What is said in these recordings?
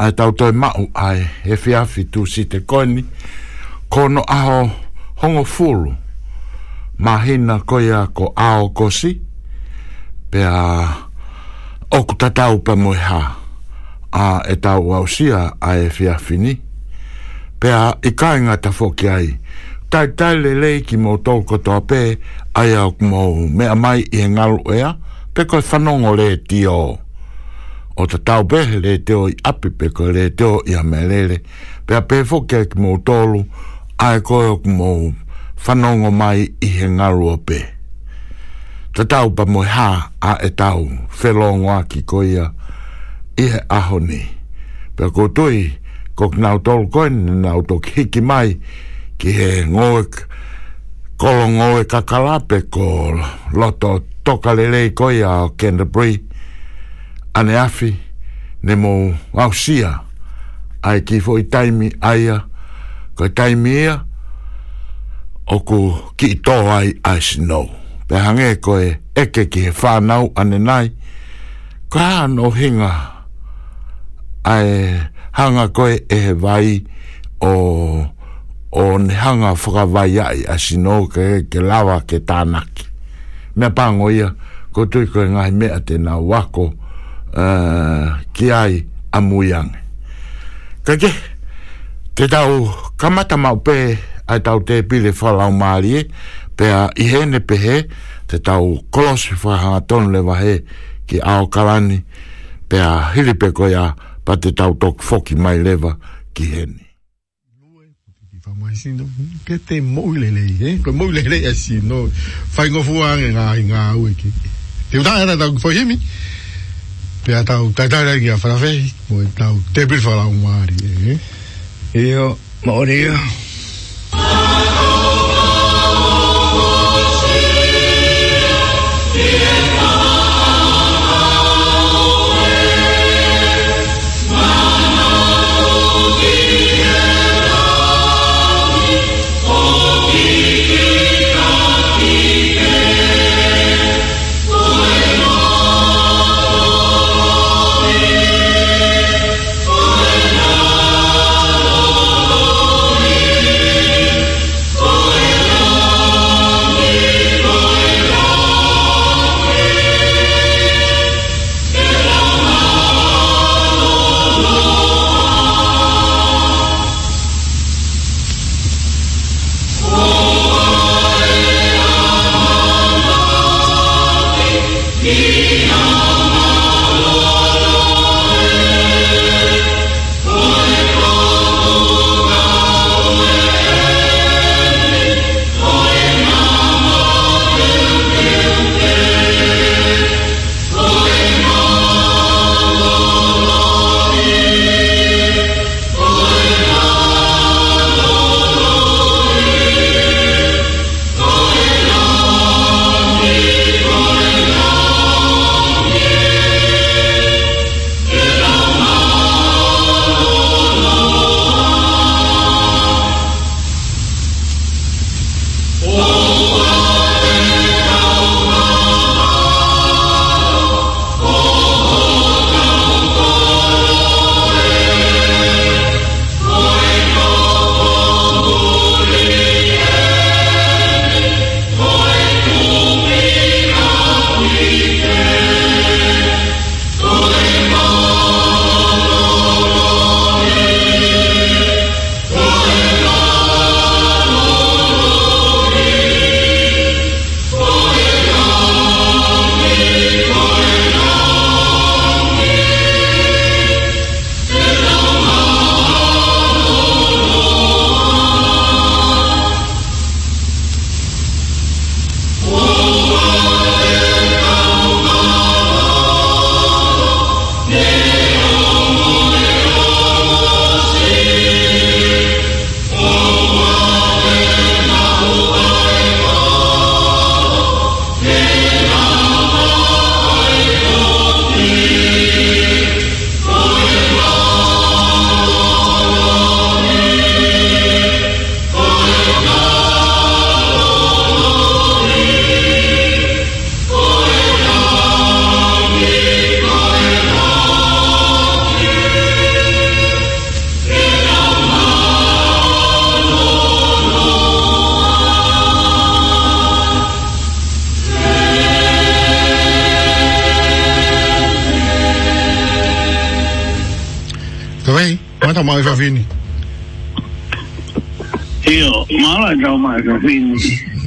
ai tau toi mau ai he fiafi tu si te koini kono aho hongo furu mahina koia ko ao kosi pe a oku tatau pa moi ha a e tau au sia a e fiafi ni pe a i kainga ta foki ai tai tai le lei ki mo tau kotoa pe ai au kumou mea mai i e ngalu ea pe koi whanongo le tio o o te tau pehe le te oi api pe ko le te o i amelele pe a pefo ke ki mou tolu ai koe o ki mou whanongo mai i he ngarua pe te tau pa mui ha a e tau whelongo a ki koia i he aho ni pe a koutui ko ki nau tolu koe ni nau to ki hiki mai ki he ngoe kolo ngoe kakalape ko loto tokalelei koia o Kendabree ane afi ne mo ausia ai ki foi i taimi aia ko i taimi ia o ko ki i tō ai a sino pe hange ko e eke ki he whanau ane nai ko no hinga ai hanga ko e, e vai o o ne hanga fra vai ai a sino ke, ke lawa ke tānaki me pango ia ko tui koe ngai mea te nau wako Ah, ki ai a muiang. Ka ke, te tau kamata mau pe ai tau te pile whalau maari pe a ihene pehe te tau kolosi whaha tonu le wahe ki ao kalani pe a hiripe koia pa te tau tok foki mai lewa ki hene. Sino, ke te mou lelei, eh? Ko mou lelei e sino. Fai ngofu ange ngā i ngā ue ki. Te utahe rata, fai hemi. Fai ngofu pe ata u ta ta ra ki afa fe mo ta u te bil fa la u mari e eh? yo ma ore yo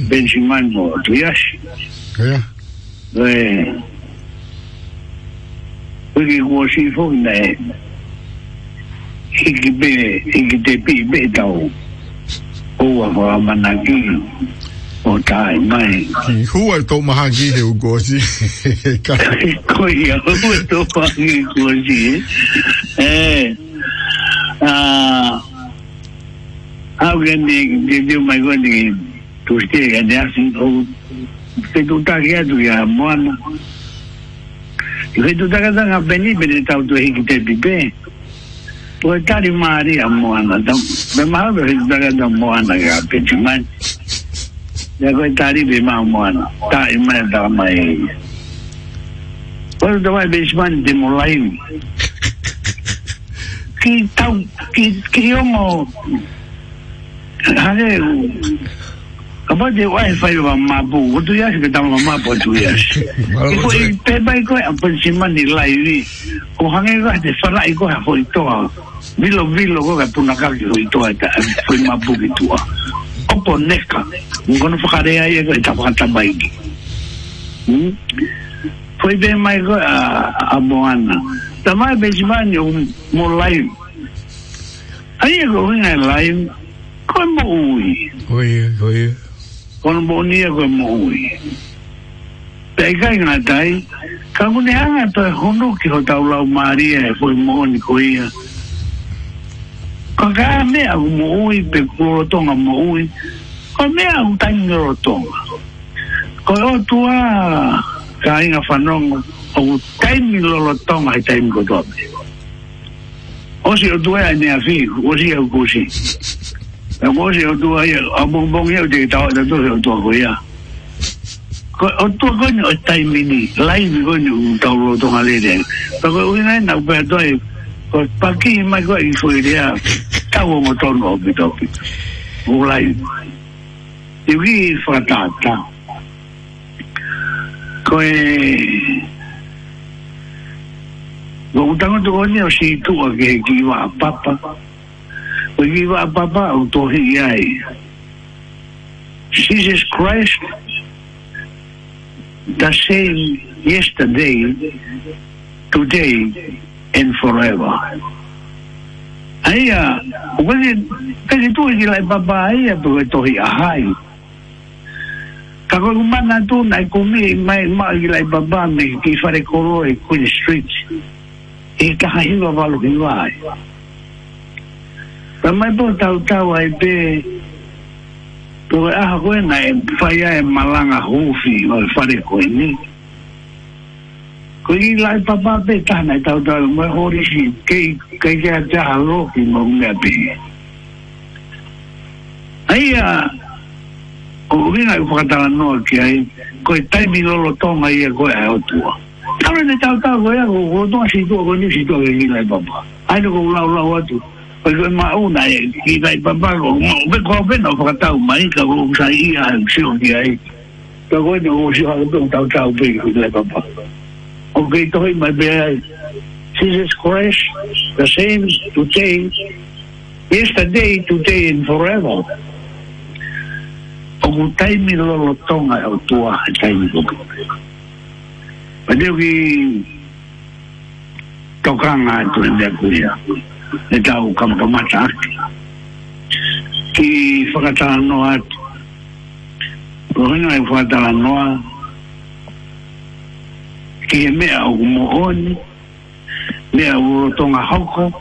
Benjamin Mordriash. Yeah. Về à? với cái ngô sĩ phúc này khi cái bê khi cái tế bị bê đầu cô và hòa mà nà kì ô tài mai khi hú ở tổ mà hàng kì hiểu ngô sĩ cô hiểu hú ở tổ mà hàng How can they give you my good name? Tuesday assim, o secretariado Mona, Redudagazanga beni beni tautu hikitepipe. Tuetari maari Maria moana. então Bemahabe é tá, da moana gape. Cuman. Ya koi tari bema moana. Ta ima ya dama ya. mano de besman que tal, que criou kiomo. Hale. Apo de wane fayi waman mabu Wotu yasi betan waman mabu wato yasi Iko e pe bayi kwen apon shimani lai vi Kou hangen kwen ate fara i kwen apon itoa Vilo vilo kwen apon akaki apon itoa Foy mabu ki tua Opo neka Mwen kono fokare a ye kwen etapokan tabayi Foy de mayi kwen a abo ana Tamay pe shimani yo mou lai A ye kwen wene lai Kwen mou yi Foy yi, foy yi kono mo ni ko mo ui pe ga nga dai ka mo ne anga e to hono ki ho ta ulau maria e foi mo ni ko ia ka ga me a mo ui pe ko to nga mo ui ko me a un tai to ko o tua ka inga fanong o tai ni lo lo to nga tai ngro to Osi o tuea e ne a fi, osi o e kusi. yo mwose yo tuwa ye, a mwong mwong ye yo dek ta wak dan tou se yo tuwa kwe ya kwa yo tuwa kwenye yo ta imini, la imi kwenye yon ta wotong a le dek, ta kwenye yon a yon pa kwenye toye, kwa pa ki yon mai kwenye yon fwe de ya, ta wong a ton wapit wapit, wou la imi yon ki fwa ta ta kwenye kwenye yon tango tou kwenye yo si tou a ke ki wapap pa o i wa papa o tohi ai Jesus Christ the same yesterday today and forever Aya, o kese kese tu i lai papa aia tu e tohi ahai ka ko tu na ko mi mai mai i lai papa me koro Queen Street e ka hiwa walo ki Ta mai po tau tau ai pe Po e aha koe na e whaia e malanga hufi O e whare koe ni Koe i lai papa pe tana e tau tau Mai e hori si kei kei kei a jaha loki mo mea pe Ai a O vina i whakatala noa ki ai Koe taimi lolo tonga i e koe a otua Tau rene tau tau koe a koe Koe tonga si tua koe ni si tua kei lai papa Aino koe lau lau atu Aino koe lau lau atu Pai koe mauna e ki nai papago. O pe koa pena o whakatau mai ka o sa i a hau sio ki ai. Ka koe na o si haka tōng tau tau pe ki nai papago. O kei tohi mai pe ai. Jesus Christ, the same today, yesterday, today and forever. O ku taimi lolo tonga au tua a taimi kopi. Paneo ki tokanga atu e mea kuia. Paneo ki kamakamata ukamakamata ki whakatalanoa atu. Rohina e whatalanoa ki e e he mea o mooni, mea o tonga hauka,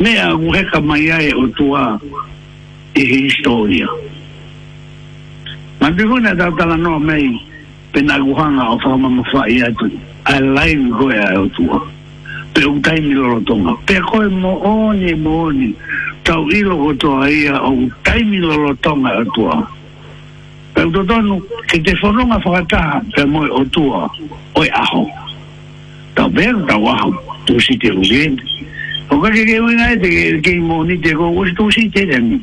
mea o heka mai ai o tua i he historia. Mambihuna tātalanoa mei guhanga o whakamamawhai atu. a lai koe ai o tua. pe u tai mi loro tonga. Pe koe mo oni mo oni, tau ilo ko toa ia o u tai mi loro tonga atua. E pe u totonu, ke te whanonga whakataha, pe moe o tua, oi aho. Tau beru tau aho, tu si te ugeni. O kake ke uina e te ke mo ni te ko, wasi tu si te rengi.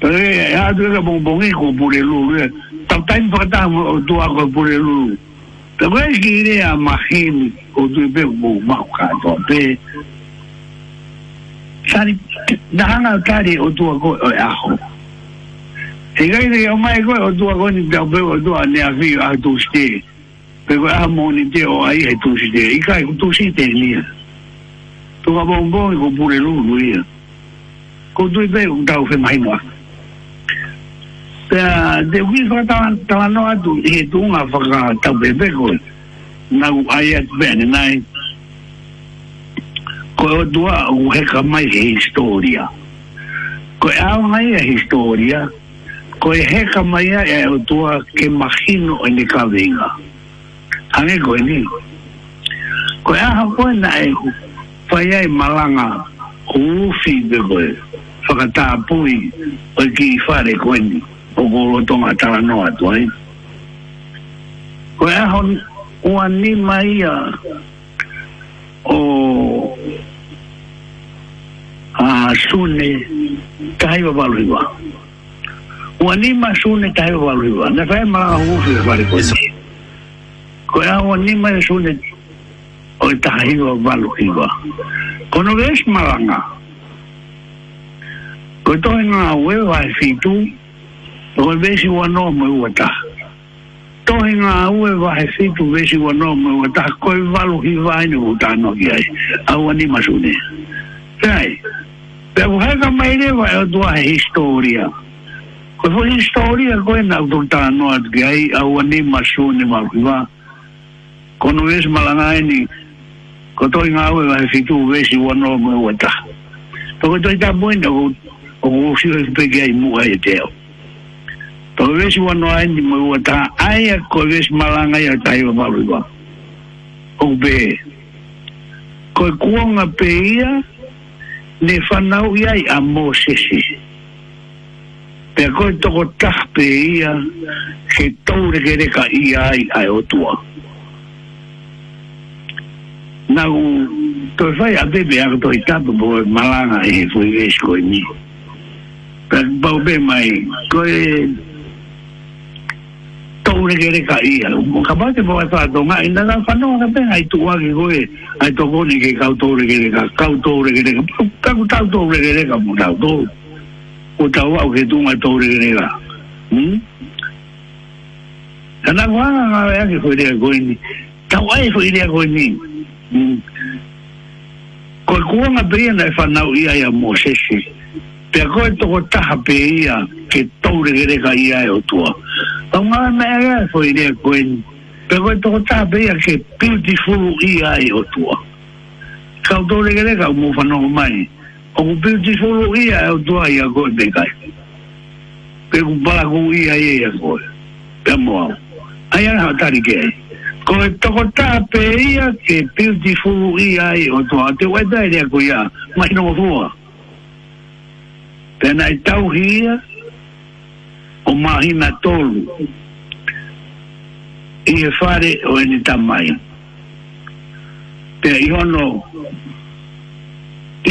Pe e atu e ka bongbongi ko pure lulu, tau tai mi whakataha o tua ko pure lulu. Давай гири амахим одубе бу макадо бе. Сари даханга тари одуаго ахо. Тигай де омай го одуаго ни дабе одуа не ави адуште. Пего амони де о ай етуште. Икай утуште ни. Туга бомбо го бурелу луя. Кодуе бе удау фе майнуа. Pea, de wī whakatawa tawa no atu, he tūnga whakatau pepe koe. Nā ku ai atu pēne, nai. Koe o tua, u heka mai he historia. Koe au mai he historia, koe heka mai a e, e o tua ke mahino e ne kawinga. Hange koe ni. Koe aha koe na e ku, whai ai malanga, ku uwhi pe koe, whakatā pui, oi ki i whare koe ni. pukul tong atala no atuai. Ko e hon uani mai a o a sune kai wa baluiwa. Uani ma sune kai wa baluiwa. Na fai ma hu fi fari ko. Ko e hon ni mai sune o kai wa baluiwa. Kono ves malanga. Ko toina wewa fitu. Ko Ko e vesi wa no mo wa ta. To he nga u e wa he si tu vesi wa no mo wa ta ko e wa lu hi wa ni u ta no ki ai. A wa ni ma su ni. Sai. Pe wa ga mai ne wa do a historia. Ko fo historia ko e na u ta no at ki ai a wa ni ma su ni ma ki wa. Ko no es ma la nai ni ko to nga u e wa he si tu vesi wa no mo wa ta. Ko to ta bo ni o o si o pe ki ai mu ai te. Ko to wesi wano ai ni mo wata ai ko wesi malanga ya tai wa balu ba o be ko kuang a peia ne fanau yai a mo sesi pe ko to ko ta peia ke toure ke de ka ia ai ai o tua na u to fai a bebe a to itapu bo e malanga e foi wesi ko ni pe ba be mai ko e pure gere e ka ia ka ba te mo hmm? ai fa donga na fa no na ai tua ge goe ai to go ka to re gere ka ka to re ka ka ta to re gere ka mo na do o ta wa ma to re gere ka hm ka wa ya ke foi dia go ni ta wa e ni hm ko na bri na fa na ia ia mo se se pe ko to ko ta ha pe ia ke to re ka ia e o tua ta ma me ga fo ile ko en pe ko to ko ta ha pe ia ke beautiful ia e o tua ka to re re ka mo fa no mai o beautiful ia e o tua ia ko de kai pe ku ba ko ia e ia ko pe mo ai ana ta ri ke ko to ko ta pe ia ke beautiful ia e o tua te wa dai re ko ia mai no fo Tēnā i tau hia, o mahina tolu, i e whare o eni tamai. Pea i hono,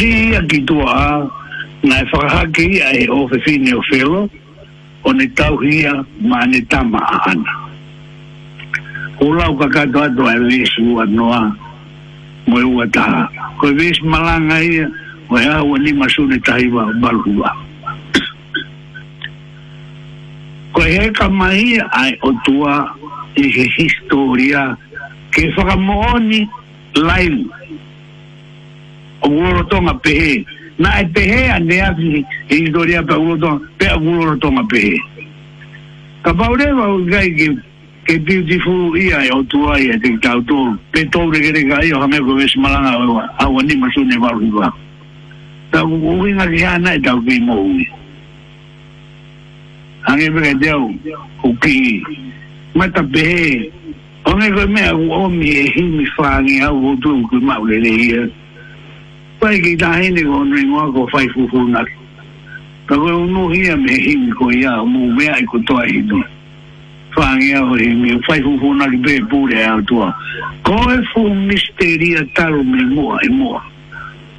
i ia ki tua a, ngā e whakahaki ia e o whewhine o whelo, o ne tau hia ma ne tama a ana. O lau kakato ato e vēs ua noa, mo e ua taha. Ko e vēs malanga ia, waya ni masune taiwa balua ko he kamai ai otua i he historia ke whakamoni lain o worotonga pehe na e pehe anea ki historia pe worotonga pe worotonga pehe ka paurewa ugai ki ke beautiful ia e otua ia te ki tautou pe tau regere ka ia hange ko vesmalanga awa ni masune balua tau ui nga ki hana e mo ui. Ange pe kai teo, o ki, ma ta o nge koe mea e u au o tu ku le reia. Pai e. ki ta ko nui ngoa ko whai hia me himi ia, mu mea i ko toa hitu. Whāngi au o himi, whai fufu naki pe au tua. Koe fu misteria taru me mua e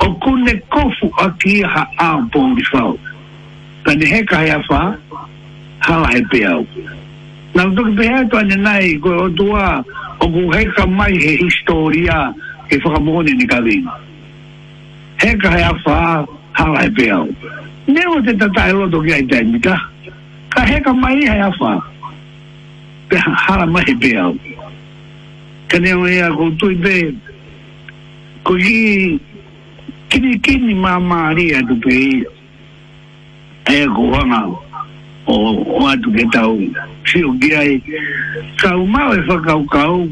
o kune kofu o ki ha a pōri whau. Tane heka hea wha, hala he pe au. Nā toki pe hea tō ane nai, koe o tua, o ku heka mai he historia e whakamone ni kawina. Heka hea wha, hala he pe au. Neo te tata e roto ki ai taimita. Ka heka mai hea wha. Pe hala mai he pe au. Ka neo ea koutu i pe, koe ki kini kini mamaria tu pe e ko hanga o o atu ke tau si o kia e kau mau e whakau kau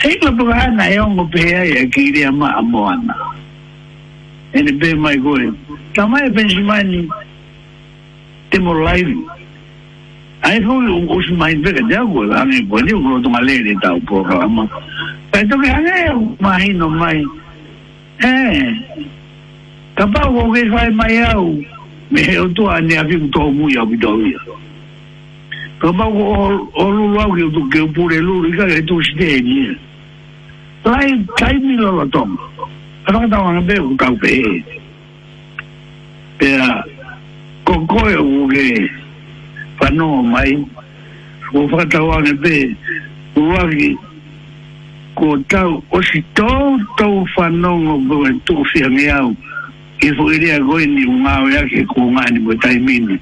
e la puka ana e ongo pe ai e ki rea ma amoana e ne pe mai koe tamai e pensimani te mo laivi ai foi un curso mais vega de água, a mim pode eu vou tomar leite e tal, porra, mas então que é mais não mais é Tapa wouke fay mayaw, mehew tou ane api mtou mwuy api dobya. Tapa wouke olulu wauke yon touke yon pwoule lulu, yon kage tou sdenye. Lai, lali mi lolo tom. A lalou ta wanepe wou kawpe e. Pera, koko yo wouke fanon wou mayi, wou fa ta wanepe, wou waki kwa ta wou, o si tou tou fanon wou kwen tou fyanye yawu. E ifuiria goini ungao yake kuungani taimini e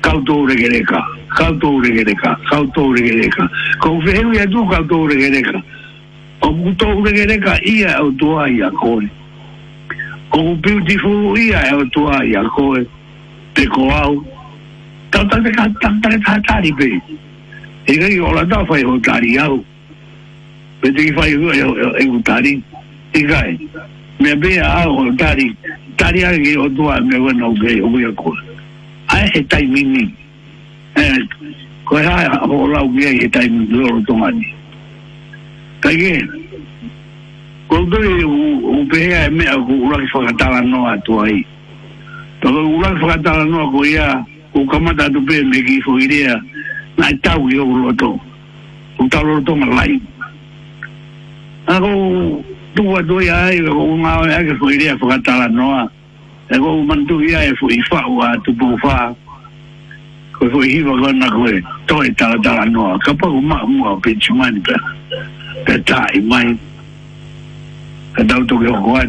kautouregereka kautouregereka kautouregereka kaufeheu yatu kautouregereka okutouregereka ia autua e ia koe oku beautiful ia ia koe te tantare pe que ola au pe te ki fai hua me be a o tari tari a ki o tua me wen au kei o wia kua a e he tai mini e koe ha o lau kia he tai mini o tonga ni kai ke kou tui u pehea e mea ku uraki whakatala noa tua i toko uraki whakatala noa ko ia ku kamata tu pe me ki whuirea na i tau ki o roto ku tau roto ma lai Ako, tua doi ai o e nga o ia ko ire ko ka tala noa e ko man tu ia e fu ifa o a tu bu fa ko fu i ko na ko e toi tala noa ka pa u ma mu a pe chuma ni pe ta i mai ka dau to ko ko ai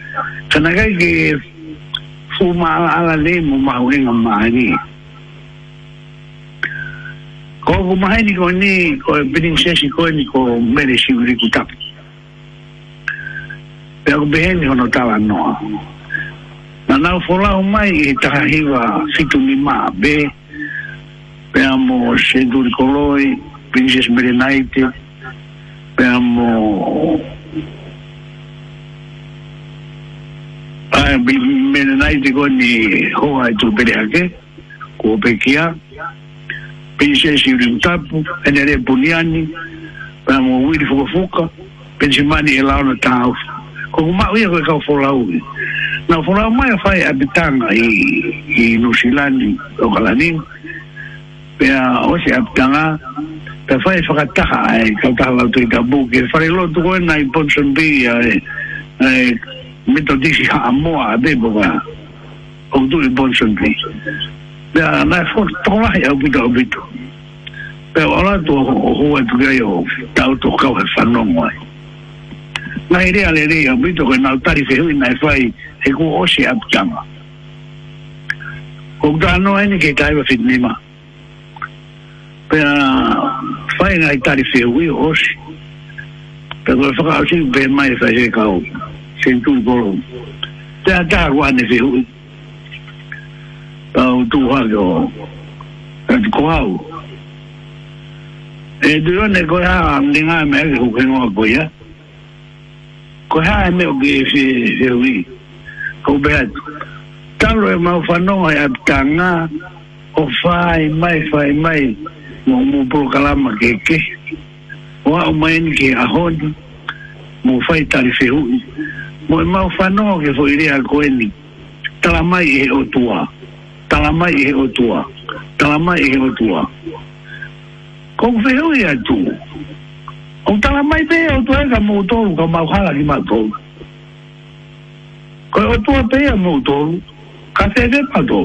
ka ke fu ma ala le mo ma u nga ma ni ko fu ma ni ko ni ko bin se si ko ni ko me le si ri ku ta pe ko be ni no ta no na na fu la u mai e ta hi wa si tu mi ma be pe amo se du ko loi bin se me le pe amo Mennonitiko ni hoa etupereake kuopekia pensesi ulimtapu enere puniani pamo wili fukafuka pensimani elaona tau kokuma uia koe kau folaui na folau mai fai apitanga i i nusilani o kalanin pea ose apitanga pea fai fakataha ai kautaha lautu i tabu ke fare lotu koe na i Ponsonbi ai mi to dixi ha mo a de bo ga e o du i bon son ti da na fo to la ya bu do bi to pe ola to ho e tu ga yo ta to ka o fa no mo na ire e ale re ya bi to ga na ta ri fe hu na e fai e ko o se ap chama o ga no ni ke ta ba fit ni ma pe fai na ta ri fe hu o se pe ko fa ka o mai fa je ka o sentul kolo. Te ata kwa ne fehu. Au tu ha ko. Et ko au. E duro ne ko ha am dinga me ko ke no ko ya. Ko ha me o ke se se wi. Ko be at. Talo e mau fano e aptanga o fai mai fai mai mo mo pro kalama ke ke. Wa o main ke ahon mo fai tari fehu. Mwen maw fanon ke fo yi le a kweni Talamay e he otwa Talamay e he otwa Talamay e he otwa Kon fe yon e atu Kon talamay pe he otwa Kan mwotor wu kan mwafala ki mwato Kon otwa pe he mwotor wu Kan fe se pato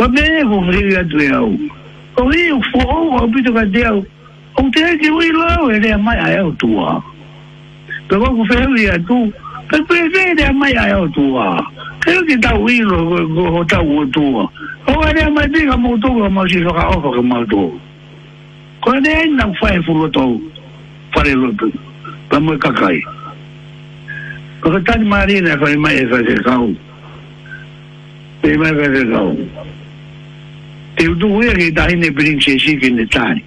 Kon me e kon fe yon e atu e a wu Kon e yon fwou wou wou pito ka de a wu Kon te e ki wui la wu Kon te e ki wui la wu 如果非要这样做，那非非的没样要做啊！肯给他为了，我我他我做啊！我肯定没这个没多个没这说好处。肯可能能反复糊涂，反正了，咱们就看看。我这妈里那边没发生什么，没发生什么。这都因为大印尼、菲律宾、印尼的战。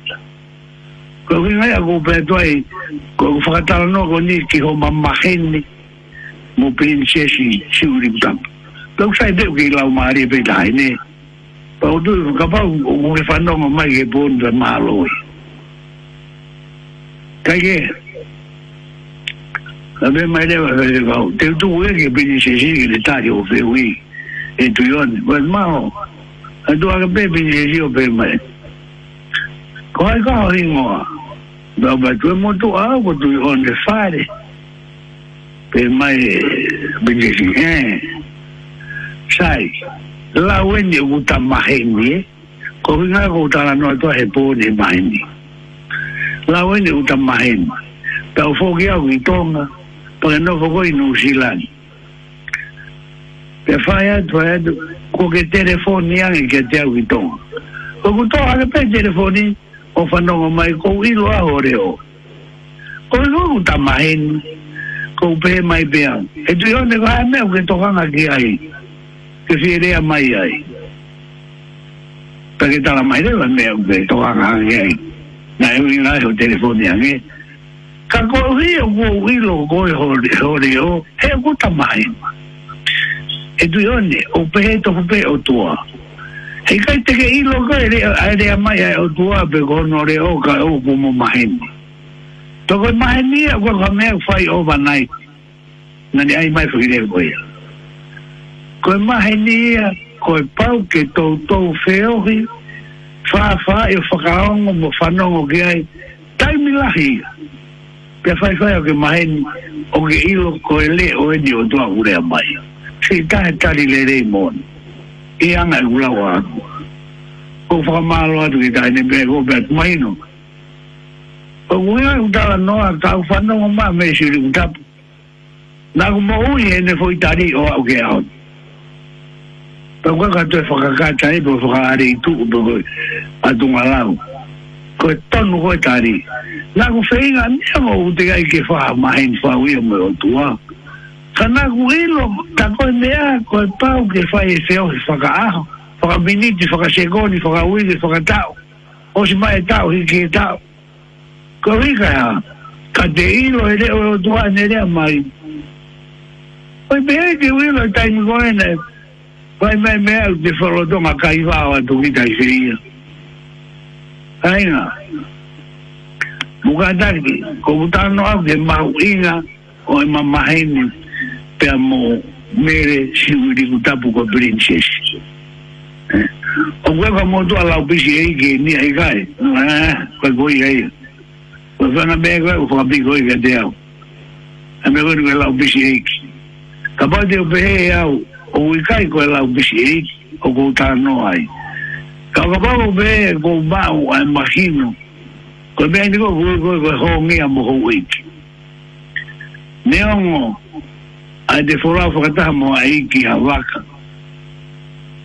可是我呀，我陪到哎，我我发个单子，我跟你讲，我妈妈很呢，我平时也是喜欢这样。那么现在我跟老马也陪到，哎，那我这恐怕我我我反正我妈妈给不了，我马老。可是，那我们爷爷爸爸他们，他们都给不了，他们爷爷爷爷给不了，他们爷爷爷爷给不了。Kwa yi kwa ho yi ngo a, be oba tue mwotu a, kwa tue yon de fade, pe yi may bende si, e, chay, la wenye wu ta mahenye, kwa yi nga wu ta nanoye to repone mahenye, la wenye wu ta mahenye, pe wafo ki a wu itonga, pwene wafo kwenye nou shilani, pe fayad, fayad, kwa ki telefoni an, ki a te a wu itonga, kwa wu to a, pe telefoni, o whanonga mai kou ilo aho reo. Ko i hongu ta mahen, kou pē mai pēan. E tu yone ko hae meu ke tokanga ki ai, ke si rea mai ai. Pake tala mai rewa e meu ke tokanga ki ai. Na e wina e telefoni ange. Ka kou hi o kou ilo koe horeo, he o kuta mahen. E tu yone, o pē e tofu pē o tuaa. Hei kai teke ilo ka a ere mai ai o tua pe ko no re o ka o ku mo mahem. To ko mahem ni a ko ka me fai overnight. Na ni ai mai fu ire ko ia. Ko mahem ni a ko pau ke to to feo hi fa fa e fa o mo fa o ke ai tai mi la hi. Pe fai o ke mahem o ke ilo ko ele o e o tua ure mai. Si ta ta li le re mo. mo. e anga ula wa ko fa malo atu ki tai ne pe ko pe mai no o wea utala noa tau whana o maa me siri utapu nā ku mau i e ne fwoi tari o au ke au pa kua ka tue whakakata e pa whakaare i tuku pa koe atunga lau koe tonu koe tari nā ku whainga mea mo u te kai ke whaha mahen whau i o me o tuau Kana kuilo, tako mea, ko e pau ke fai e feo, e whaka aho, whaka miniti, whaka segoni, whaka uige, whaka tau. O si mai e tau, hiki e tau. Ko rika ea, ka te ilo e reo e o tua ne rea mai. Oi mea e te uilo e taimi koene, vai mai mea e te wharodonga ka i wāo atu ki tai whiria. Aina, mukatari, ko utano au ke mahu inga o e mamahenu. Aina, पेमो मेरे शिवरी उतापु को princess Ongwe kwa mwoto ala upisi eike ni aikai Kwa koi kai Kwa whanga mea kwa whakapi koi ka te au Ame koe ni kwa ala upisi eike Ka pate upe hei au O wikai kwa ala upisi eike O kou tāno ai Ka wakapapo upe hei kou mau ai makino Kwa mea ni kwa koi koi kwa hongi a moho eike Neongo a te whorau whakataha mo a iki a waka.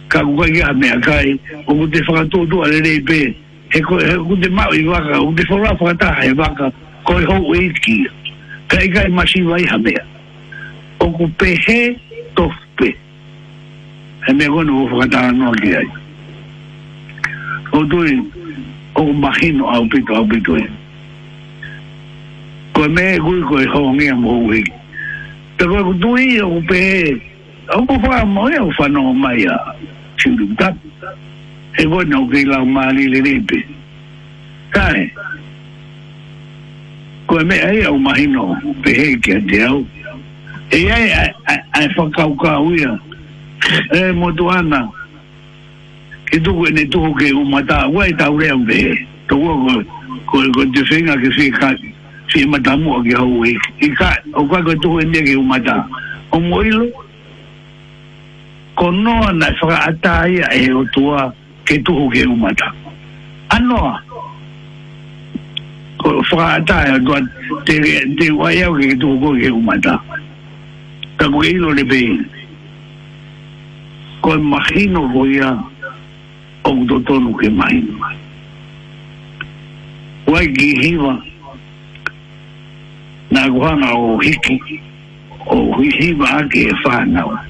Ka kukai a mea kai, o ku te whakatotu a re rei pē, he ku te mau i waka, o ku te whorau whakataha e waka, koi hou e iki. Ka i kai masi wai ha mea. O ku pehe tofpe. He mea kono ku whakataha noa ki ai. O tui, o ku mahino au pito au pito e. Koe mea e kui koe hongi a mo hou e iki te wako tui ia e o pe e au ko whaa mai au whanau mai a tiuru tapu e koe nau kei lau maari le lepe kai koe me ai e au mahino pe e kia te au e ai ai whakau kau ia e motu ana ke tuku ene tuku ke umata wai tau reo pe e to koe koe koe koe te whenga ke whi kai si matamu o ke hau e. Ika, o kwa koe tuku india ke umata. O moilo, konoa na whaka ataia e o tua ke tuku ke umata. Anoa, ko whaka ataia o tua te, te waiau ke tuku ke umata. Ka koe ilo le pei. Koe mahino koia o totonu ke mahino mai. Wai ki hiwa, na guana o hiki o hiva ake e whanawa.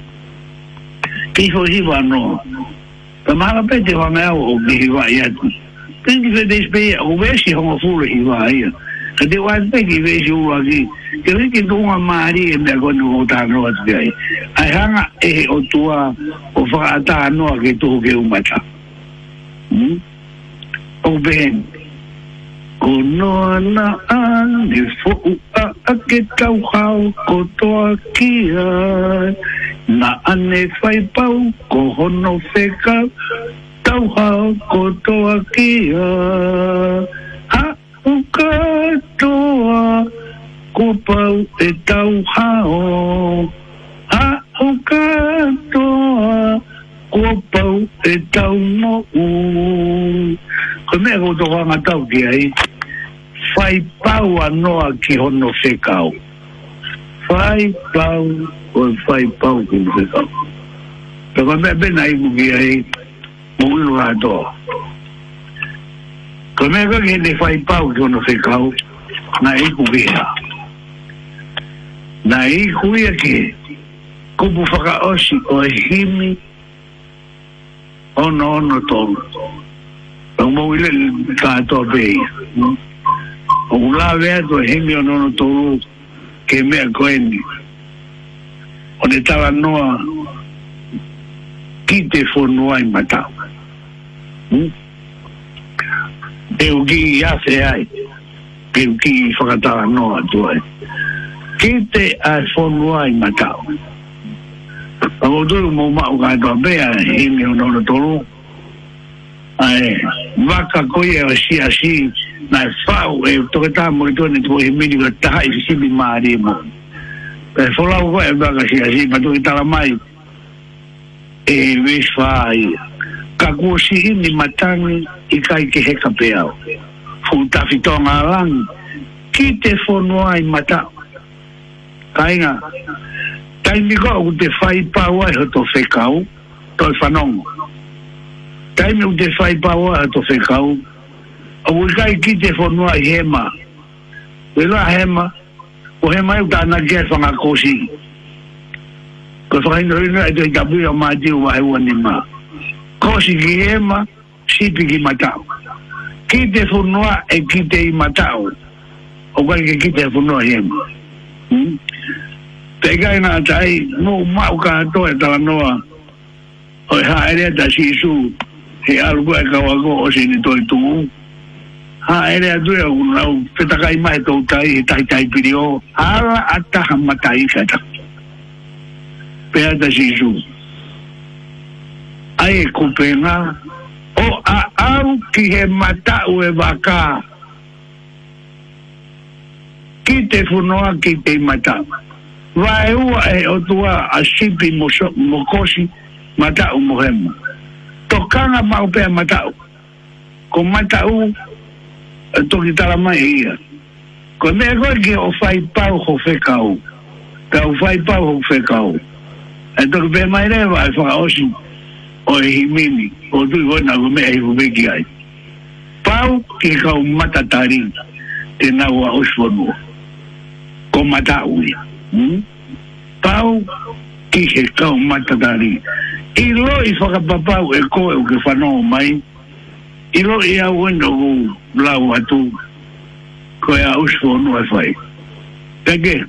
Tiho hiva no, ta mara pete wa mea o mi hiva i atu. Tengi fe despe ea, o vesi hama fula hiva i atu. Ka te wa teki vesi ua ki, ke hiki tunga maari e mea kone o ta anu atu ki ai. Ai hanga e o tua o wha a ta anu a ke tuho ke umata. Hmm? O ben, ko no na ane fuku. ake tau hao kotoa kia Na ane whai pau ko hono whekau Tau hao kotoa kia Ha ukatoa ko pau e tau hao Ha ukatoa ko pau e tau mo'u Ko mea kotoa ngatau kia i fai pau anoa ki hono whekau. Fai pau, o fai pau ki hono whekau. Taka mea bena i muki ai, mungu atoa. Ka mea kake ne fai pau ki hono whekau, na i naí Na i kuia ki, kupu whakaosi o himi, ono ono tolu. Ang mawile, tātoa pei. Mm-hmm. o kula vea to hemi o nono tolu ke mea koeni o ne tala noa ki te fonua i matau te hmm? uki i afe ai te uki i whakatala noa tuai ki te ai fonua i matau Ako tūru mō mau kai tō pēa hēmi o nōna tōru. Ai, waka koe o si a si, na fau e to ta mo to ni to e mini ta ai si mi mari mo e fo la va e va si si ma to ta la mai e we fai ka go si ni matang i kai ke he ka peao fu ta fi to nga lang ki te fo no ai mata kainga tai mi ko te fai pa wa ho to fe kau to fa non tai mi u te fai pa wa to fe kau o ikite ki te whanua i hema. Wela hema, o hema e tāna kia whanga kōsi. Ko whakaina rina e tei tapuia mā te ua hewa ni mā. Kōsi ki hema, sipi ki matau. Ki te whanua e ki te i matau. O kai ki ki te whanua hema. Hmm? Te kai nā tai, mō mau ka atoe tala noa. Oi haere ta go he alukua e kawako o sini ha ere du e un nau feta kai mai to tai tai tai pirio ala ata hama tai feta pe ada jiju ai e ku pena o a au ki he mata u e vaka ki te funoa ki te mata vai u e o tua a sipi mokosi mata u mohemu tokanga mau pe mata u ko mata u Eh, toki tala mai ia. Ko mea koe ki o whai pau ho whekau. Ka o whai pau ho whekau. E toki pē mai rewa e whaka osu o e himini. O tui wana ko mea i whumeki ai. Pau ki kau matatari te nau a osu anua. Ko matau ia. Hmm? Pau ki he kau matatari. I loi whakapapau e koe o ke whanau mai. Pau I lo ia wendo hu lau atu ko ia uswo no e fai. Tege,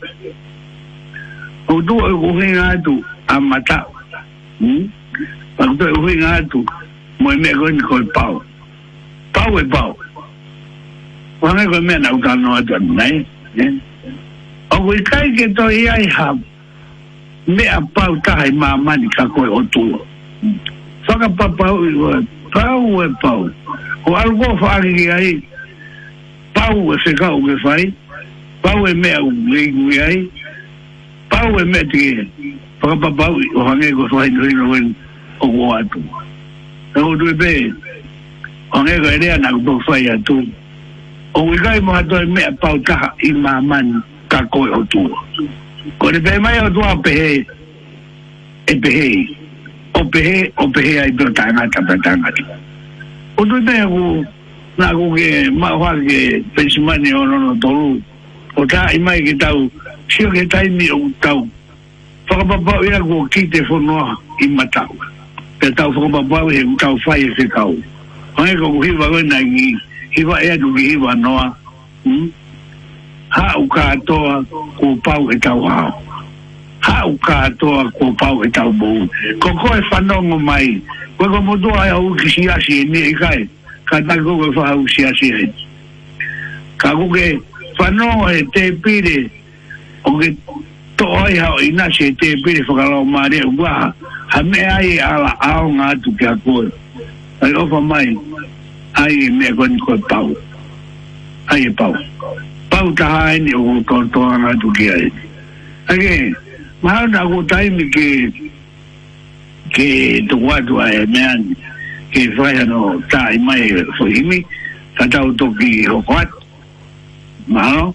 o tu e uhinga atu a mata. Hmm? A tu e uhinga atu mo e mea koini ko e pau. Pau e pau. Wane ko e mea na uta no atu anu nai. O kui kai ke to ia i ha mea pau tahai maa mani ka koe o tu. Hmm. Whakapapau i wadu pau e pau. O algo fari ki ai, pau e se kau ke fai, pau e mea u leigu ki ai, pau e mea tige, pakapa pau i o hangi ko fai nui no wen o ko atu. E o tui pe, o hangi ko erea na kupo fai atu, o wikai mo hato e mea pau taha i maman ka koe o tua. Ko ne pe mai o tua pehe, e pehei o pehe o pehe ai pe tanga ta pe tanga ti o tu te ku na ku ke ma wa ke pe sumane o no to lu o ta i mai ke tau si o ke tai mi o tau fa ka papa ia ku ki te fo no i ma tau pe tau fa ka papa ia ku tau fai se tau o e ku hi wa ko na ngi hi wa e ku hi wa no hmm? ha u ka to ku pau e tau hao 啊！家多個包嘅就冇，嗰個係分到我咪。佢咁多係好少少錢嘅，依家簡單嗰個分好少少錢。咁佢分到係 TPD，我嘅都係好難食。TPD 分咗好麻煩啲嘅，係咪係阿拉阿公阿叔嘅嘅？係我份咪係咩嘅？佢包，係包，包得閒嘅，我同同阿叔嘅。係。Mau na ko taimi ke ke to wadu ai man ke fai no tai mai fo himi ka tau to ki ho kwat. Mau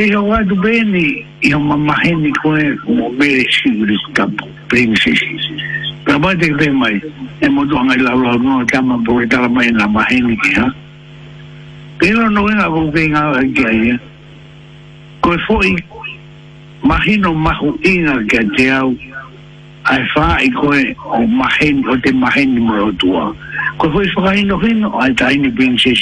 uma Kaya wadu bene yung mamahini que e kumobere sigurit kapo, princess. Kabate temay, porque está ilawlaw no, tama po kita may namahini kaya. Pero no nga kung aí kaya, Que foi mahino mahuinga kaya tiyaw, ai fa i ko o mahen o tem mahen ni mo tua Que foi fa no hino ai tai ni princess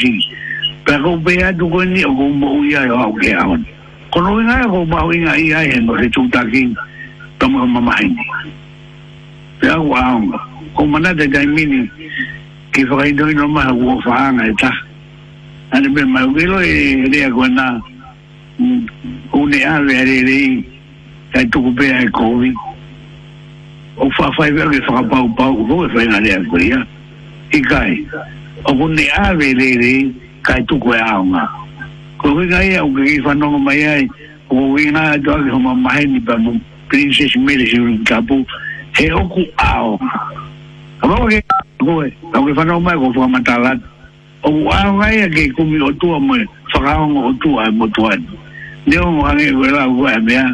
pero be adu ko ni o mo uya o ke aon Kolo nga ako, bawi nga iyayin, eh, masitutaking tamang mamahin. Kaya ako ang, ah, kung manada dahil mini, kifa eh, kayo doon naman, ako faanga ita. Ano ba, magwilo eh, hindi ako na, mm, une ave ah, eh, arerei, kay tukupea ay kowi. O fafay ba, kaya pa pau kung kaya fainga rin ako iya. Ikay, o kung ni ave ah, arerei, kay tukupea ako nga. ko we ga ya ugi fa no ma o we na do ga ma ni ba mu princess mele si ru ka he o ao ama o ge ko e o ge fa ko fa ma o wa ga ya ge ku mi o tu mo fa o tu a mo ne o ga ge la wa me ya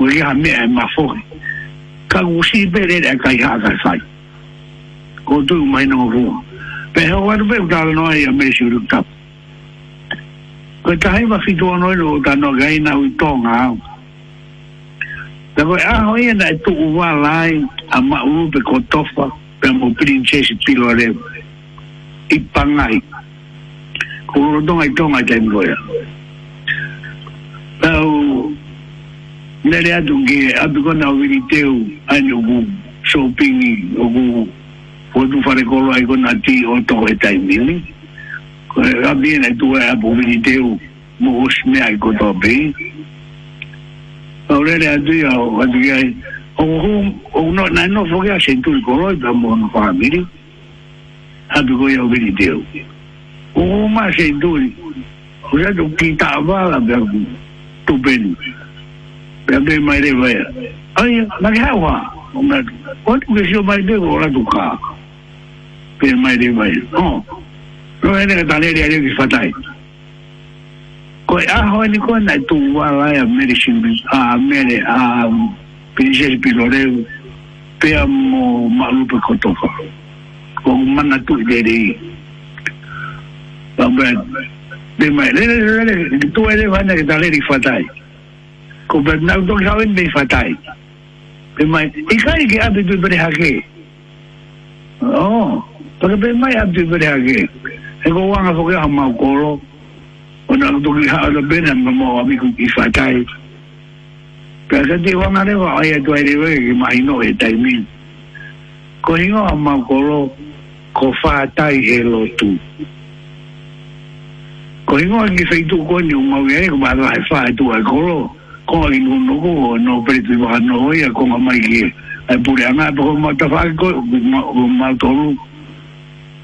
o ge ha me ma fo ka u bere da ka ya sai ko tu mai no ru pe ho wa be ka no ya me si ru ka Ko tahi waki tua noi lo tano gai na ui tonga au. Ta koe aho ia na e tuku wā lai a ma'u pe kotofa pe mo princesi pilo rewa. I pangai. Ko rodonga i tonga i taimloia. Tau nere atu nge apikona wiri teu ane ugu shoppingi ugu Otu wharekolo ai kona ti o toko e taimini. Tau A bine lè tou wè a pou vinite ou mwos mè a i koto apen. A ou lè lè a tou wè a ou wè a tou ki a yi. Ou nou fokè a sentou li koloj pou a moun kwa hamili. A tou kou yè ou vinite ou ki. Ou nou mwè a sentou li. Ou lè tou ki ta wala pè a tou peni. Pè a peni mwè lè vè. A yi, la kè wè. Ou nou fokè a sentou li koloj pou a moun kwa hamili. Ou nou fokè a sentou li. Koe ne ta le le ki fatai. Koe a ho ni koe na tu wa la ya meri shimbi a meri a pinjeri pilore pe mo malu pe kotofa. Ko mana tu le le. Ba ba de mai le le le tu le va na ta le ki fatai. Ko ba na tu sa ven be fatai. Pe mai ikai ki abi tu bre hake. Oh, porque bem mais abdu bre hake. e ko wanga fo ha ma golo ona lu to ha ala bene ma mo mi ku ki fa kai ka se ti wanga le wa ye to ere we ma ino e tai min ko ingo ma golo ko fa tai e lo tu ko ingo e ki se tu ko ni ma we ko ma fa fa tu e golo ko ingo no ko no pre tu ma no ya ko ma ki ai pure ana to ma ta fa ko mo to lu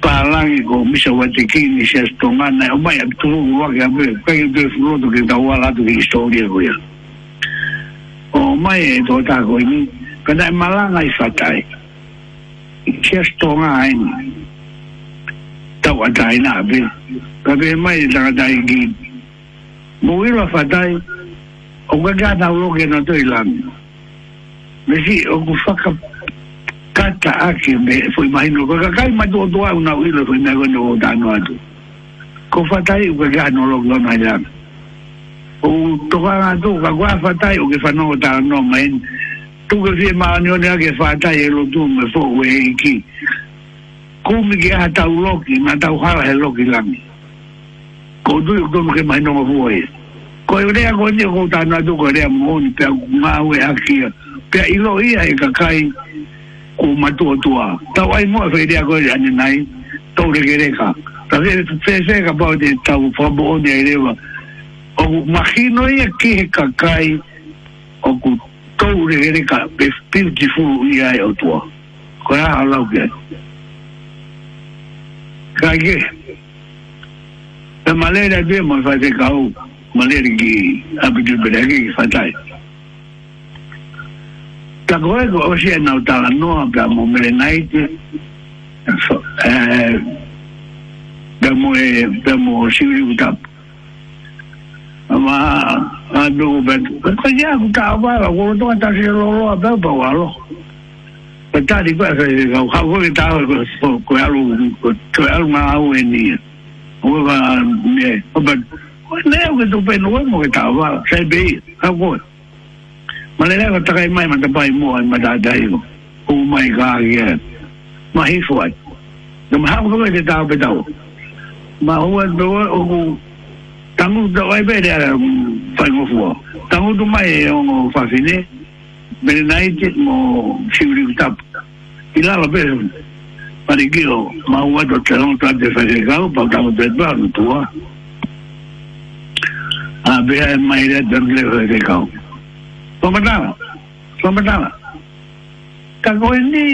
palangiko misa watikini se stongana o mai tu wa ga be pe be fruto que tawa la tu historia goya o mai to ta go ni kada malanga i fatai se stonga ai tawa dai na be ka be mai da dai gi mo i la fatai o ga ga na ro ke no to ilan mesi o ku faka kata ake me foi mai no ka kai mai do do au na u ilo foi nego no da no atu ko fatai u ga no lo lo na ya o to ga do ga gua fatai u ke fa no da no men tu ga vie ma no ne ke fatai e lo tu me fo we ki ku mi ga ta u ma ta u ha he lo ki la mi ko du u do ke mai no mo voe ko e rea ko ni ko ta na do ko rea mo ni pe ma u e aki pe ilo ia e ka kai ko matua tua. Tau ai moa whairea koe re ane nai, tau re gereka. Ta re tese ka pao te tau whabo o ne rewa. O ku mahino ia ki he kakai, o ku tau re gereka, pe beautiful i ai o tua. Ko ea halau kia. Ka ke, te malera bia mo whaite kau, malera ki apitu pere ki whaitai. Tako e kwa osye nou tala nou apya mou mire naiti. Pè mou e, pè mou osye wita. Ama a, a do ou pè. Kwa yon a kouta avara, wou louton an tasye lolo a pè ou pa walo. Pè tali kwa sa yon, kwa kouta avara kwa kwe alu, kwe alu nga a ou eni. Ou e pa, ou pè. Ou e le ou kato pe nou, ou e mou kata avara, sa yon pe yon, kwa kouta avara. ma le leva takai mai mata pai mua i matatai o o mai ka kia ma hifu ai na mahamu kama te tau pe tau ma hua doa o ku tangu tau ai pere ara pai mofua tangu tu mai e ongo fafine mele nai te mo siuri kutapu i lala pere marikio ma hua to te hongo tate whakekau pa tangu te tau tua a bea e mai rea te reo whakekau Fwa matala, fwa matala. Tako e ni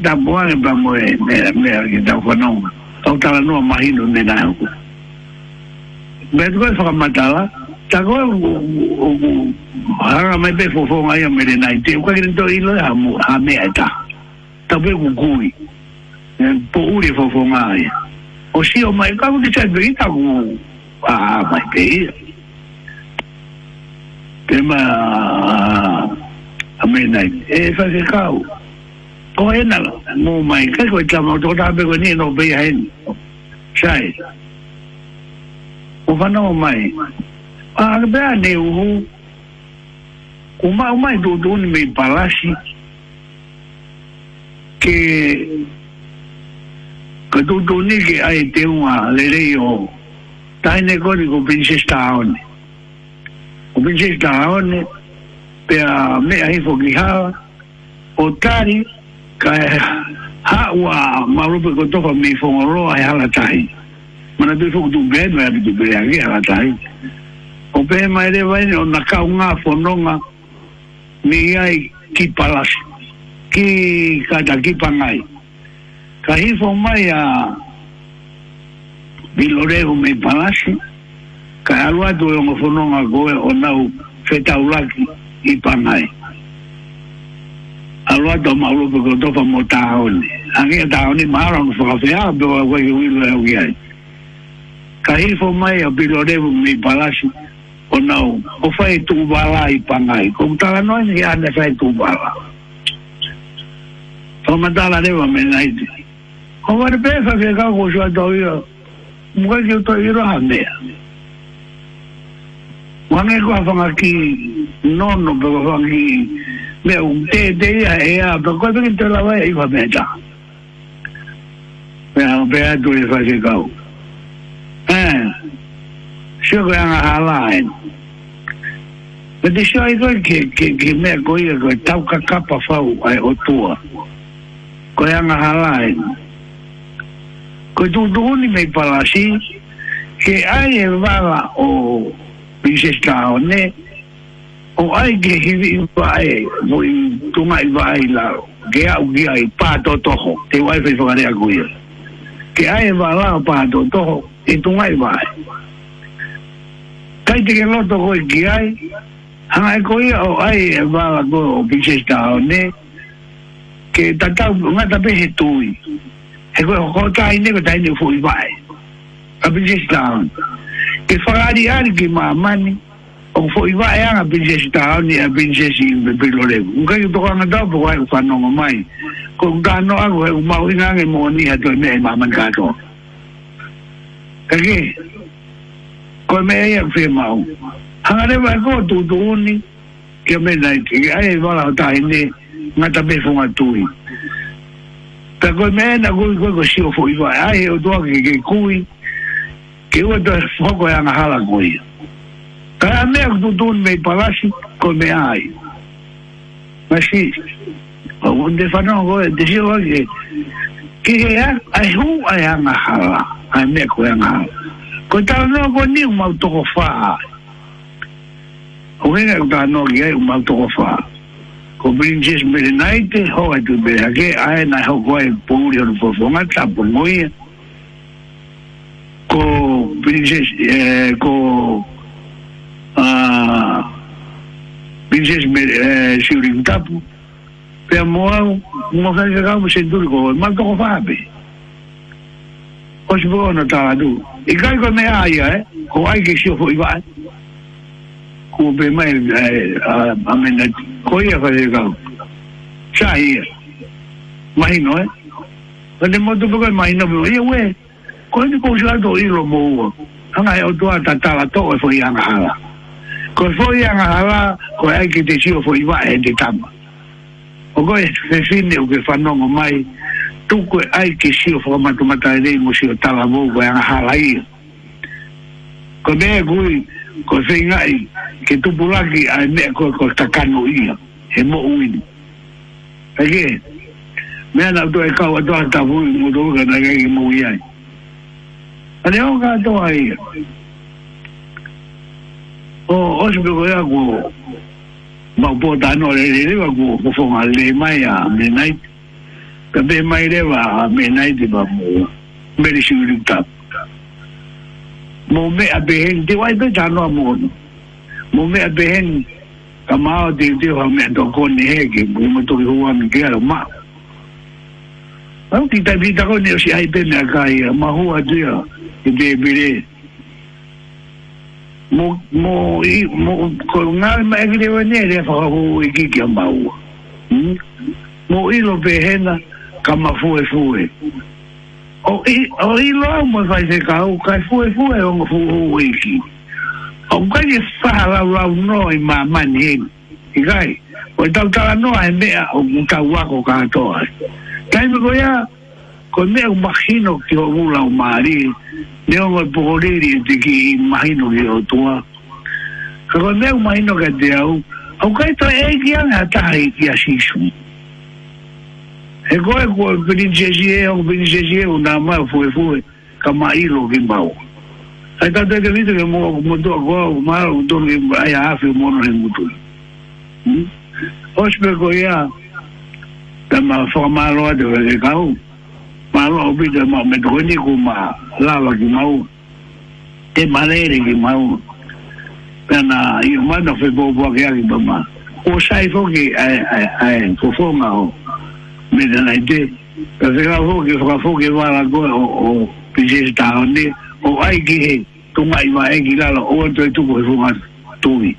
dapu ane pangwe mle a mle a ki ta wakwa nonga. A wakwa tala nou a mahin nou mle nan yon kwa. Mle tiko e fwa matala, tako e wakwa ane mwen pe fofong a yon mwen re nai. Tiko e wakwa ane mwen to yon mwen hame a eta. Tako e wakwa kou yon. Pou yon fwo fwo ane. O si yo mwen e kwa kou di chan pe yon ta wakwa a mwen pe yon. tema a me nai e fa ke kau e ko mo mai ko tama to ta be ko ni no be hen o no mai a be a ne u ma mai do do ni me palasi ke ka do do ni ke ai te le le tai ne ko ni ko kupichika aone pea mea hifo kihawa otari ka hawa kotofa kotoka mifongoloa ya halatai mana tu fuku tu bema ya tu bema ya halatai o bema ele vai fononga mi ai ki palas ki kata ki pangai ka hifo mai a Viloreo me palasi ka alua tu e ngofono nga koe o nau feta ulaki i panai alua tu ma ulu pe kotofa mo tahoni angi e tahoni ma ala nga whakawhea pe wa kwe ki wilo e ukiai ka hifo mai a pilo revu mi palasi o nau o fai tu wala i panai kong tala noi ni ane fai tu wala Toma tala rewa me naiti. Kowar pefa ke kakosua tau iyo. Mwaki utau iroha mea. Mwaki utau iroha mea. Mwame kwa fang a ki nono pe wafang ki me un te te ya e a pe kwa tenye te lawaye, iwa menja. Menja anpe a doye fase gaw. Eh, syo kwe an a halayen. Mwen de syo a yon ke, ke, ke, me e, a goye kwe tauka kapa faw ay otuwa. Kwe an a halayen. Kwe toutu honi me ipalasi ki a ye wala o pise sta one o ai ge hi vai no i tu mai vai la ge au ge ai pa to to ho te wai fe fare a guia ke ai va la pa to to ho e tu mai vai kai te ke lo to ho ge ai ha ai e ko i o ai va e la go pise sta one ke ta ta ma ta pe he tu i he ko ko ta ai ne ko ta ai ne fu i vai a pise sta one E fag ari ari ki ma amani, o kufo iwa e a nga pinchesi taha wani, a pinchesi inpepilore. Unke yu tokwa nga tawa, pou wak e kwa anong waman. Kwa anong wak, wak e kwa mawina ange mouni, a to e me e ma man kato. E ke? Kwa e me e a kufi ma wani. A nga dewa e kwa to to wani, ki a mena e kike, a e wala wata ene, nga tabe fonga tuwi. Ta kwa e me e na kou, kwa kwa si o kufo iwa, a e o to waki ke koui, Εγώ το φόκο για να χάλα κοίγια. Τώρα με έχουν με υπαλάσσι κομεάι. Μασί. Εγώ δεν φανώ εγώ, δεν και... για αχού για χάλα, έχω για εγώ, χάλα. Κοίτα με έχω νίγου με το κοφά. Εγώ δεν έχω τα εγώ, με του πέρα αένα έχω κόει com, é, com a Princesa é, Siurim tá Tapu, pemoa uma vez chegamos sem turco, mas não sabe. Os bons notados. E cai com a minha aia, é? com a que se foi vai. Com o bem é, a menina, coia fazer cá Saía. Mas não é? Quando é muito pouco, mas não é, ko ni ko jua do iro mo anga e do ata tala to e foi anga hala ko foi anga hala ko ai ki te sio foi va e de tama o go e se fine o ke fa non o mai tu ko ai ki sio fo ma tu mata e mo sio tala mo ko e anga hala i ko me gui e ko se ngai ke tu bulaki ai me ko ko takano i e mo uin Again, me na to e ka wa to ta vu mo do ga na ga mo yai. A deyon ka do a ye. O, bon, ospe kwe ya kwo mwak po tanwa le le le wak wak wak wak fwong a le may a menayte. Kwa pe may le wak a menayte wak mwak. Mwak mwen a pehen te wak ipe tanwa mwak nou. Mwak mwen a pehen kwa mwa di di wak mwen a do koni heke mwen toki wak mwen kye alo mwa. A yon titay pitakon yo si haype mwen a ka ye. Mwa huwa di yo. e be bere mo mo i mo ko ngal ma e gre wene re fa ho i ki ki ma u hmm? mo i lo be hena ka ma fu e fu e o i o i lo mo fa se ka u ka fu e fu e o fu ho i ki o e ka ye sa la la no i ma ma ni i gai o ta ta no a me a o ka wa ko ka to ai kai me ko ya ko me imagino que hino ki o la u leo wa e te ki mahino ki o tua. Ka koe mea mahino ka te au, au kai to e ki anga taha i ki asisu. E koe koe pini e, o pini e, o nā mai fue fue, ka mailo ki mau. Ai tatu e ke vito ke mua kumotoa koa, o mara kutono ki aia hafi mono he mutui. Hmm? Ospe koe ia, tama whakamaloa te wale kau. lava o bide ma me goni ku ma la ki mau te malere ki mau pena i ma no fe bo ki ali ba ma o sai fo ki ai ai ai fo fo ma o me de na ide ka se ka fo ki fo fo ki wa la go o o pije ta ne o ai ki he tu mai ma e ki la o to tu ko fo ma tu ni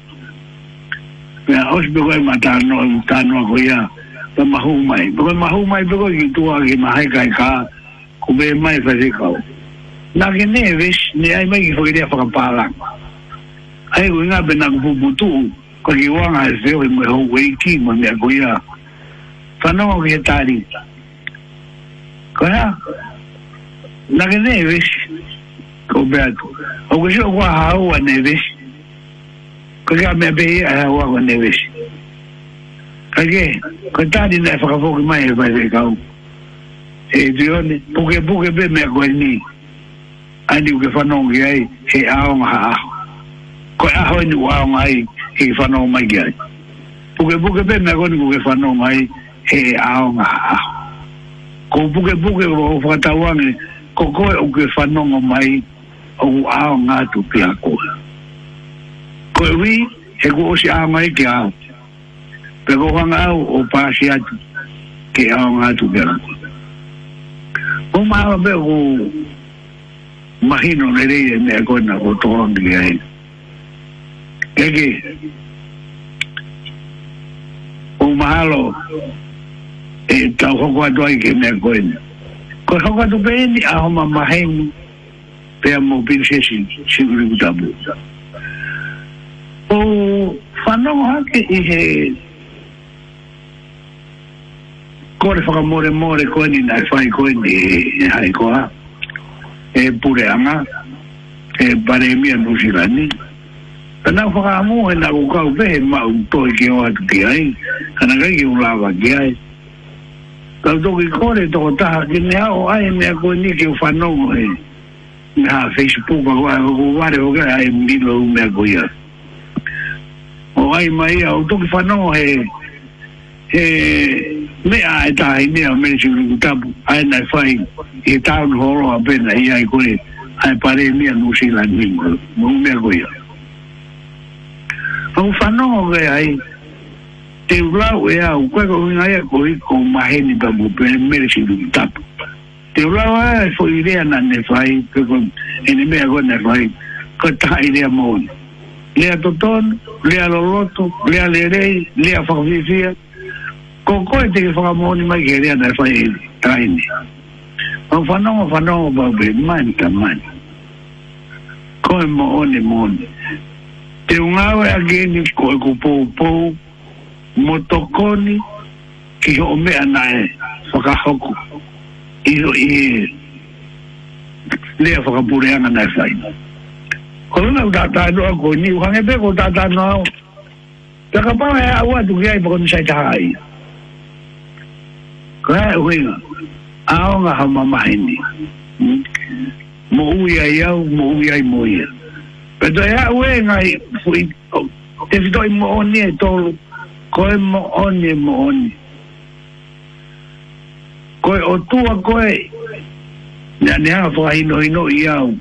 pena os be go ma ta no ta no go ya ma hou mai, ma hou mai, ma hou mai, ma hou mai, ma hou mai, ma hou mai, Koube e maye fasekaw. Nake neves, ne ay me ki fokide a fokan palangwa. Ay wina be nake vubutu, kwa ki wang a zel, mwen yon wiki, mwen yon kuyakwa. Fana wakwe yon tali. Kwa la, nake neves, koube ato. Wakwe yon kwa hawa neves, kwa ki a mwen peye, hawa kwa neves. Kwa ke, kwa tali nef kwa fokide maye fasekaw. ejioni eh, buke buke be mekoni ani uke fanong yai he aong ha ko aho ni waong ai he fanong mai yai buke buke be mekoni uke fanong ai he aong ha ko buke buke o fatawang ko ko uke fanong mai o aong atu pia ko ko wi he ko si amai ke ao pe ko hanga o pasi atu ke aong atu pia ko ko ma be ko mahino ne re ne ko na ko to ngi ai ege o mahalo e ta ko ko do ai ke ne ko ni ko ko do be ni a ho ma pe mo bin se si si o fanong ha i he ko le whaka more more ko ni nai whai ko ni e hai koa e pure anga e pare mi anu sirani ka nau whaka amu e nga kukau pe e mau toi ki o atu ki ai ka nga ki ulawa ki ai ka toki kore toko taha ki ne au ai mea ko ni ki ufanongo e na Facebook ko ai ko ware o ka ai mbilo u mea ko ia o ai mai au toki whanongo e e mea ah, eta i mea mere si rukutapu ai nai fai i tāun horo apena i ai kore ai pare mea nusi la ningo mo mea koia au whanongo ke ai te ulau e au koe ko inga ia ko i ko maheni pa mo pere mere si rukutapu te ulau ai fo i rea na ne fai pe ko ene mea ko ne fai ko ta i mo lea toton lea loloto lea Lerey, lea whakawhiwhia ko koe te whaka mōni mai ke rea nei whai taini. Pau whanonga whanonga pau pe mani ka mani. Koe mōni mōni. Te ungawe a geni koe ku pou pou motokoni ki ho mea nae whaka hoku. Iho i e lea whaka pureanga nei whai. Ko luna u tātai noa koe ni uhangepe ko tātai noa. Taka pāwe a ua tukiai pakonu saitaha aia. kae uinga aonga haumamahini mo uia iau mo uia ai moia peto e a uenga i fui te fitoi mo oni e tolu koe mo oni e mo oni koe o tua koe na ne ha fa ino ino i au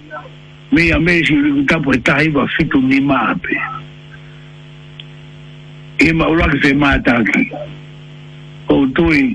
me a me si ri ka po ta i fitu ni mape e ma ura ke se mata ki o tui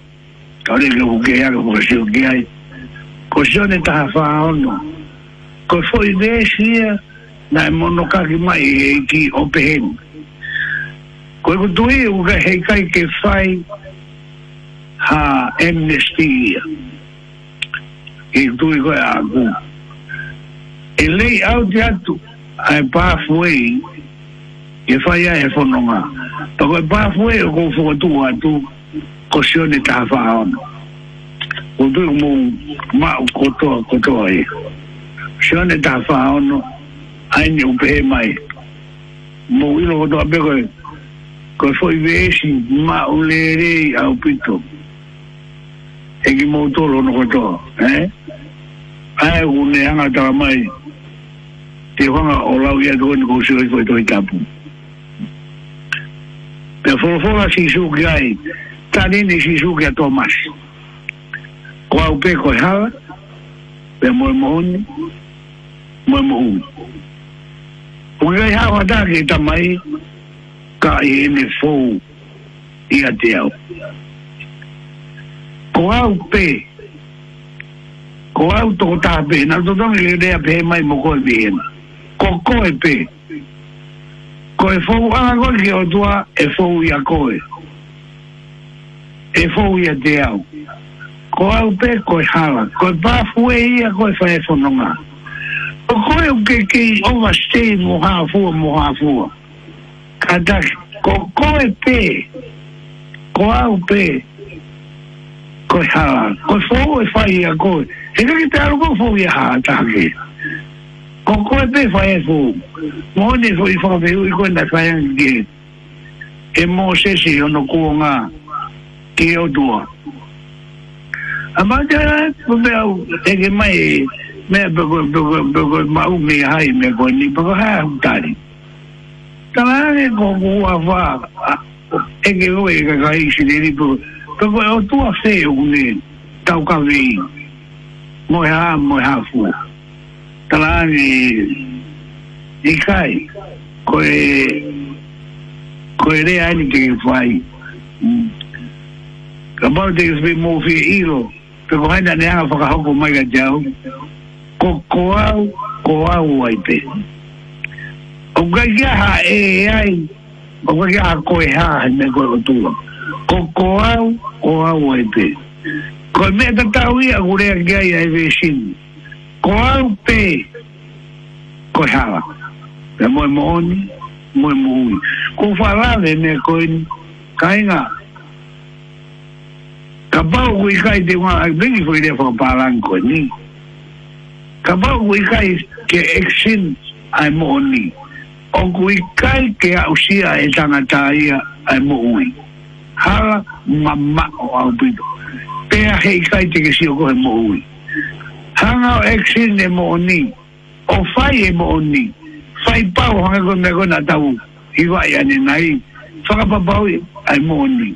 Karega hukea ka mokasi hukea i. Ko sione taha whaono. Ko foi resia na e monokaki mai e ki opehen. Ko e kutui uka heikai ke whai ha amnesty ia. E kutui koe a aku. E lei au te atu a e pāfuei e whai a e whanonga. Pako e pāfuei o kou whakatua atu. Pako kosione ta fa on o du mo ma ko to ko to ai sione ta fa on ai ni u be mai mo i no do be ko ko foi vesi ma u le re a u pito e ki mo to lo no ko to eh ai u ne anga ta mai te hanga o lau ia tō ni kōsio i koe tō i tāpū. Pea whorofora si sū ki ai, tani ni si suki a Tomas. Kwa upe koe hawa, pe mwe mohoni, mwe mohoni. Kwa kai hawa ta ke tamai, ka i ene fou i a te au. Kwa upe, kwa upe toko ta pe, na to tongi le rea pe mai mo koe pe ena. Ko koe pe, koe fou a koe ke o tua e fou i a koe. Koe fou a koe ke o tua e fou i a koe. e fou ia te au. Ko au pe koe hala, koe pāfue ia koe whaewhanonga. O koe o ke ki overstay mo hāfua mo hāfua. Ka taki, ko koe pe, ko au pe, koe hala. Koe fou e whai ia koe. E kaki te aru koe fou ia haa tāke. Ko koe pe whai e fou. Mōne fōi whaweu i koe na whai angi. E mō sesi ono kuo ngā. que eu dou. A bandeira é que mãe, né, me mau me hai me goni para hutari. Tala é, é como a vá, é que eu é que aí se dele por porque eu tu é tá tá a feio com ele, tal cavei. Moia, moia fu. Tala ni ni kai. Koe koe re ani que fai. Mm. ka mau te kasi mō fi iro te ko haina ne anga whakahoko mai ka jau ko ko au ko au ai te o ka kia ha e, e ai o ka kia ha koe ha me koe o tūla ko ko au ko au ai te ko me ta tau ia gurea kia ia e vesin ko au te ko hawa te moe mooni moe mooni ko whalade me koe kainga ko Ka pau kui kai te wā, ai bengi koe rea whao pārang koe ni. Ka pau kui kai ke eksin ai mo ni. O kui kai ke ausia e tangata ia ai mo ui. Hala mamma o au pito. Pea hei kai te kesi o koe mo ui. Hanga o eksin e mo ni. O fai e mo ni. Fai pau hanga koe me kona tau. Iwai ane nai. Whakapapau e, ai mo ni. Whakapapau ai mo ni.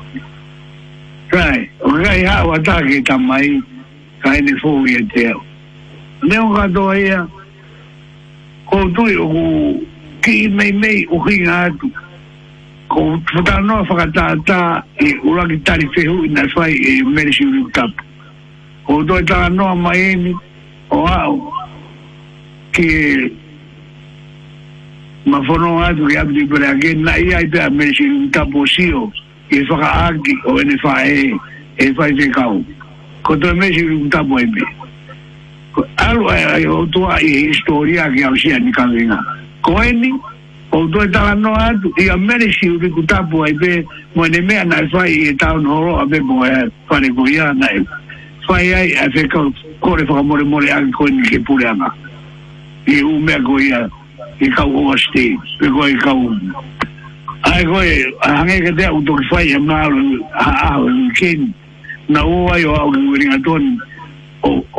Rai, o gai hao atake tamai, kai ne fōi e te au. Neo katoa ia, koutui o ku ki mei mei o hinga atu. Ko whatanoa whakatātā e uraki tari whehu i nai whai e merisi uru tapu. Ko toi tānoa mai eni o au ki ma whanonga atu ki atu i pere ake na ia i pere merisi uru tapu o ifakaaki o ene fae e fai te kau. Ko toi mesi kutapo e me. Alu ai ai o tua i historia ki au sia ni kangenga. Ko eni, o toi tala no atu, i a meresi uri kutapo e me, mo ene mea nai fai e tau noro a me mo e fare ko ai a fe kau kore whakamore more aki ko eni ke pure anga. I umea ko ia, i kau o asti, pe i kau ai koe hange ka te au toki whai am nā hao e ken na o ai o au ki weringa tonu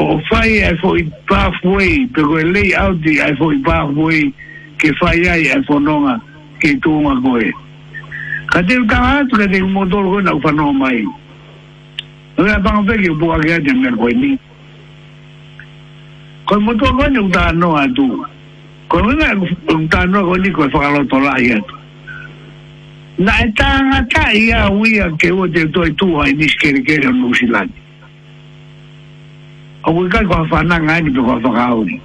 o whai ai fo i pathway pe koe lei auti ai fo i pathway ke whai ai ai fo nonga ke tūnga koe ka te utanga atu ka te kumotoro koe na uwhanonga mai Rea pang peke upuka ke ate mea koe ni koe motoro koe ni utanga noa atu koe mea utanga noa koe ni koe whakaloto lahi atu na e tanga ta ia uia ke o te toi tua i nisi kere kere o nusi lani. O kui kai kua whananga ni pe kua whakaori.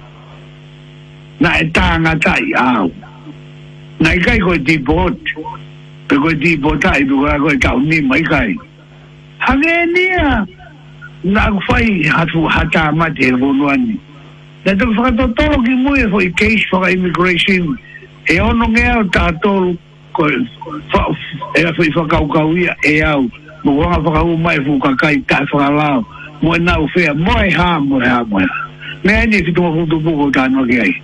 Na e tanga ta ia au. Na i kai koe tipot, pe koe tipota i pukua koe tau nima i kai. Hange e nia, na kufai hatu hata amati e vonuani. Na tuk whakatotolo ki mui e fo i case whaka immigration, e ono ngea o tatolo, ko fa e fa fa ka ka wi e au mo wa fa ka ma e fu ka ka ka fa la mo na u fe mo e ha mo e ha mo e, e me ni si e to fu tu ko ta no ke ai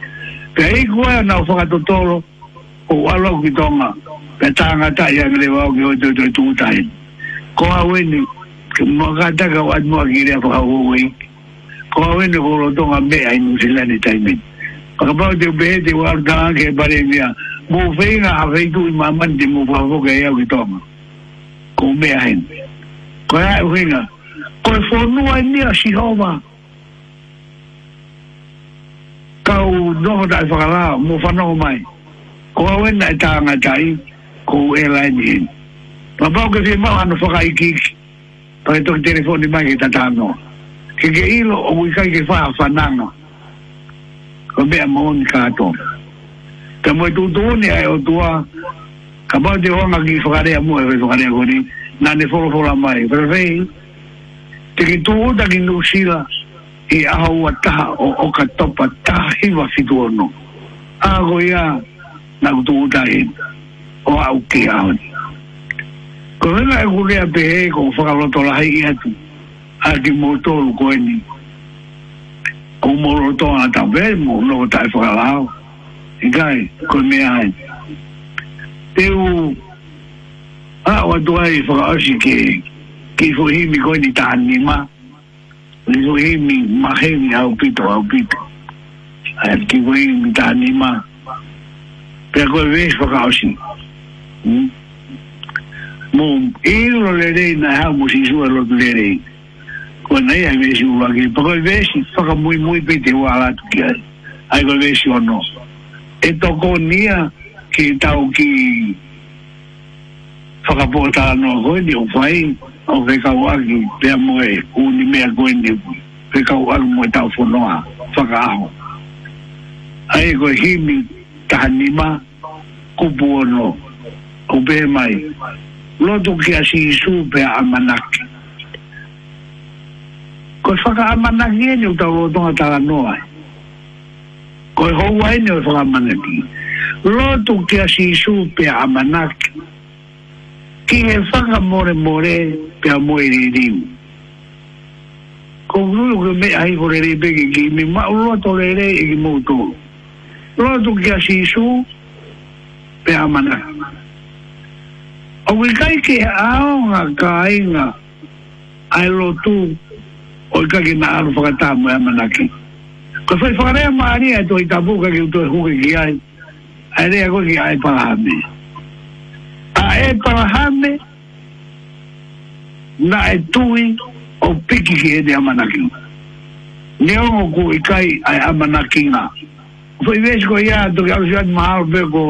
pe ai ko e na fa ka to to o wa lo ki to nga pe ta nga ta ya ngle wa ki o to to tu ta e ko a we ni ke mo ka ta ka wa mo ki re fa ka wo we ko a we ni ko lo to nga me ai ni si la ni ta i me Pakapau te upehe te wakaranga ke pare mea mo venga a ve tu mamá de mo favor que ella que toma con me a gente con la venga con e fornu a ni a si roba kau no da fala mo fa no mai con venga ta nga tai e con ella ni papá que se mo ano fa kai ki pa to telefone mai que ta ta no que que ilo o muy kai que fa fa nanga con me a mo ni ka toma ka mo tu tu ni ai o tua ka ba de wa ngi fa kare mo e fa kare ni na ne fo fo la mai pero ve te ki tu da ni no si la e a ho ta o o ka to pa ta hi wa si tu no a go ya na tu ta e o au ki a ho e ni ko ve na ku le a pe e ko fa ka lo to la hi e tu a ki mo to lu ko ni ko mo lo to a ta ve mo lo ta e fa la ho gaz ai Eu, ah aduai whakaosi ke, ke fuhimi koe ni me ma, ni fuhimi mahemi ao pito ao pito. Ai ki fuhimi tāni ma, pia koe vesi whakaosi. Hmm? Mo, iro não rei na hau mo si sua lotu le rei. Koe nei ai vesi o ki, pa koe vesi whakamui muito muito ua alatu ki ai. Ai koe vesi o no. e toko nia ki tau ki whakapota anō koe ni o whai o whai kau aki pia moe kūni mea koe ni whai kau aki moe tau whanoa whakaaho ai koe himi taha nima kupu anō o pē mai lotu ki a si isu pia amanaki koe whaka amanaki e ni o tau o tonga tala noa e koe hou ai ne fa manaki lo tu ke asi su pe amanak ki e fa more more pe amoi ri ko ru ru me ai hore ri be ki me ma lo to re re e mo to lo tu ke asi su pe amanak o wi kai ke aonga kainga ai lo tu o ka ki na alu whakatāmu e manaki. Ko whai whakarea maari e toi tapuka ki utoi huki ki ai. Ai rea koe ki ai parahame. A e parahame na e tui o piki ki e te amanakinga. Neongo ku ikai ai amanakinga. Foi vez ko ia to ki au siat mahalo pe ko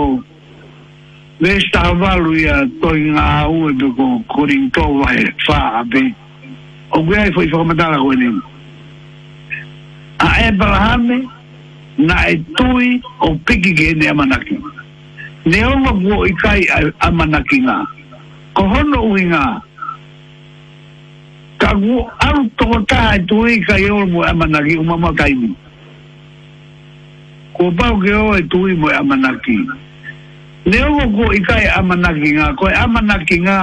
vez tahavalu ia toi ngā ue pe ko korintova e whaa ape. O kuei foi whakamatala koe nengu. a e Abrahame na e tui o piki ki ene amanaki. Ne onga buo i kai amanaki ngā. Ko hono ui ngā. Ka gu au toko tā e tui i kai eo mo e amanaki umama kaimi. Ko pau ke o e tui mo e amanaki. Ne onga buo i kai amanaki ngā. Ko e amanaki ngā.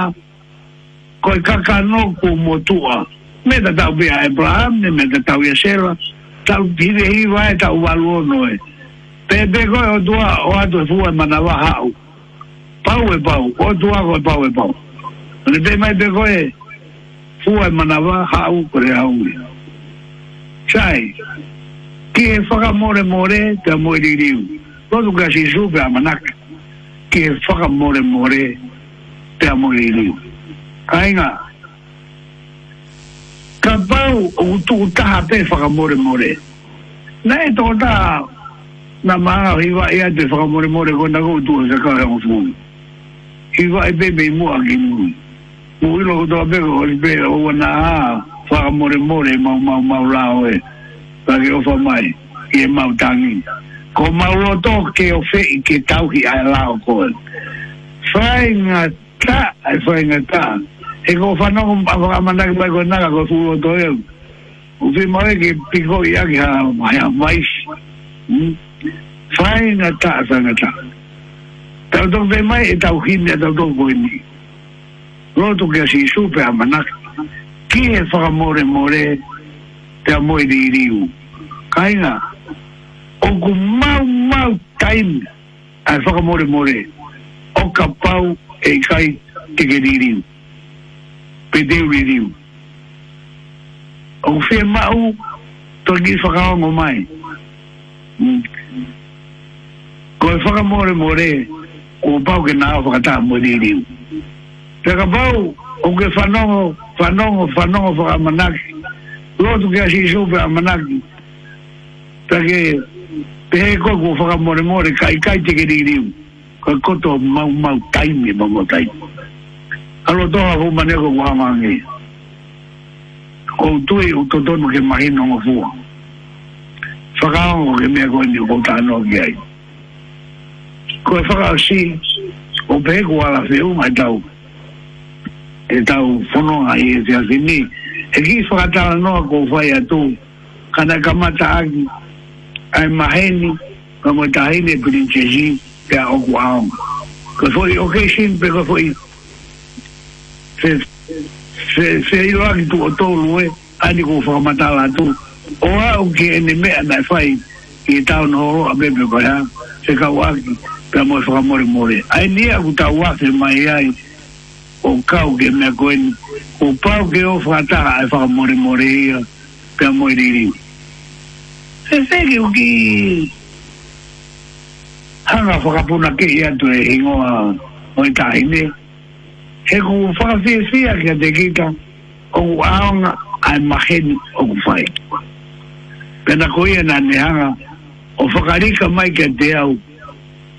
Ko e kakano ku motua. Me tatau pia Abraham, me tatau Yeserva. Me tau pide i vai tau valuo noe. Pepe koe o tua o ato e fua mana wa hau. Pau e pau, o tua koe pau e pau. Ne pe mai pe koe fua mana wa hau kore hau. Sai, ki e whaka more more te moeri riu. Kodu ka si supe a manak. Ki e whaka more more te moeri riu. Kainga. Kainga ka pau u tu taha pe whaka more more. Nā e tō tā nā maa hiwa ea te whaka more more kona kou tu e saka hea ngus mūni. Hiwa e pe pe e mua ki mūni. Mū ilo kuto a peko hori pe o wana a whaka more more ma ma mau rao e. Tā ke ofa mai i e mau tangi. Ko ro to ke o fe i ke tauki a lao koe. Whai na ta, ai whai ngā ta, e ko fa no ma ma na ba ko na ko fu to e u fi mo e ki pi ko ya ki ha ma ya mai fa i na ta sa na ta ta do ve mai e ta u hi me ta do ko ni lo to ke si su pe ma na ki e fa more more te mo i di riu kai na o ku ma ma time a fa more more o ka pau e kai ke ke di riu pede uririu. Au fia mau, tō ki whakaongo mai. Hmm. Ko e whakamore more, o pau ke nāo whakataa mo ririu. Taka pau, o ke whanongo, whanongo, whanongo whakamanaki. Lotu ke asi sope amanaki. Taka te he koe kua whakamore more, kai kai te ke ririu. Koe koto mau mau taimi, mau mau taimi alo to a fuma ne ko wa ma ngi ko tu i u to to no ke ma hin no fu fa ka o ke me ko ni ko ta no ge ai ko fa ka si o be ko ala fe u ma ta u e ta u fu no a i se a si ni e ki fa ka ta no ko fa ya tu ka na ka ma ta a ki ai ma hen ni ka mo ta hen e pe a o ko a o ko fo i o ke shin pe ko fo i se se i lagi tu tolu e ani ko fa mata la tu o a o ke ne me na fai i tau no a bebe ko ya se ka wa pe mo fa mo mo ai ni a ta wa se mai ai o kau ke me ko en o pau ke o fa ta ai fa mo mo le pe mo ri ri se se ke o ki hanga fa ka puna ke ia tu e ingoa o e ta ine he ku whaka fie fia ki a te kita o ku aonga ai maheni o ku whai. Pena ko ia nā nehanga o whakarika mai ki a te au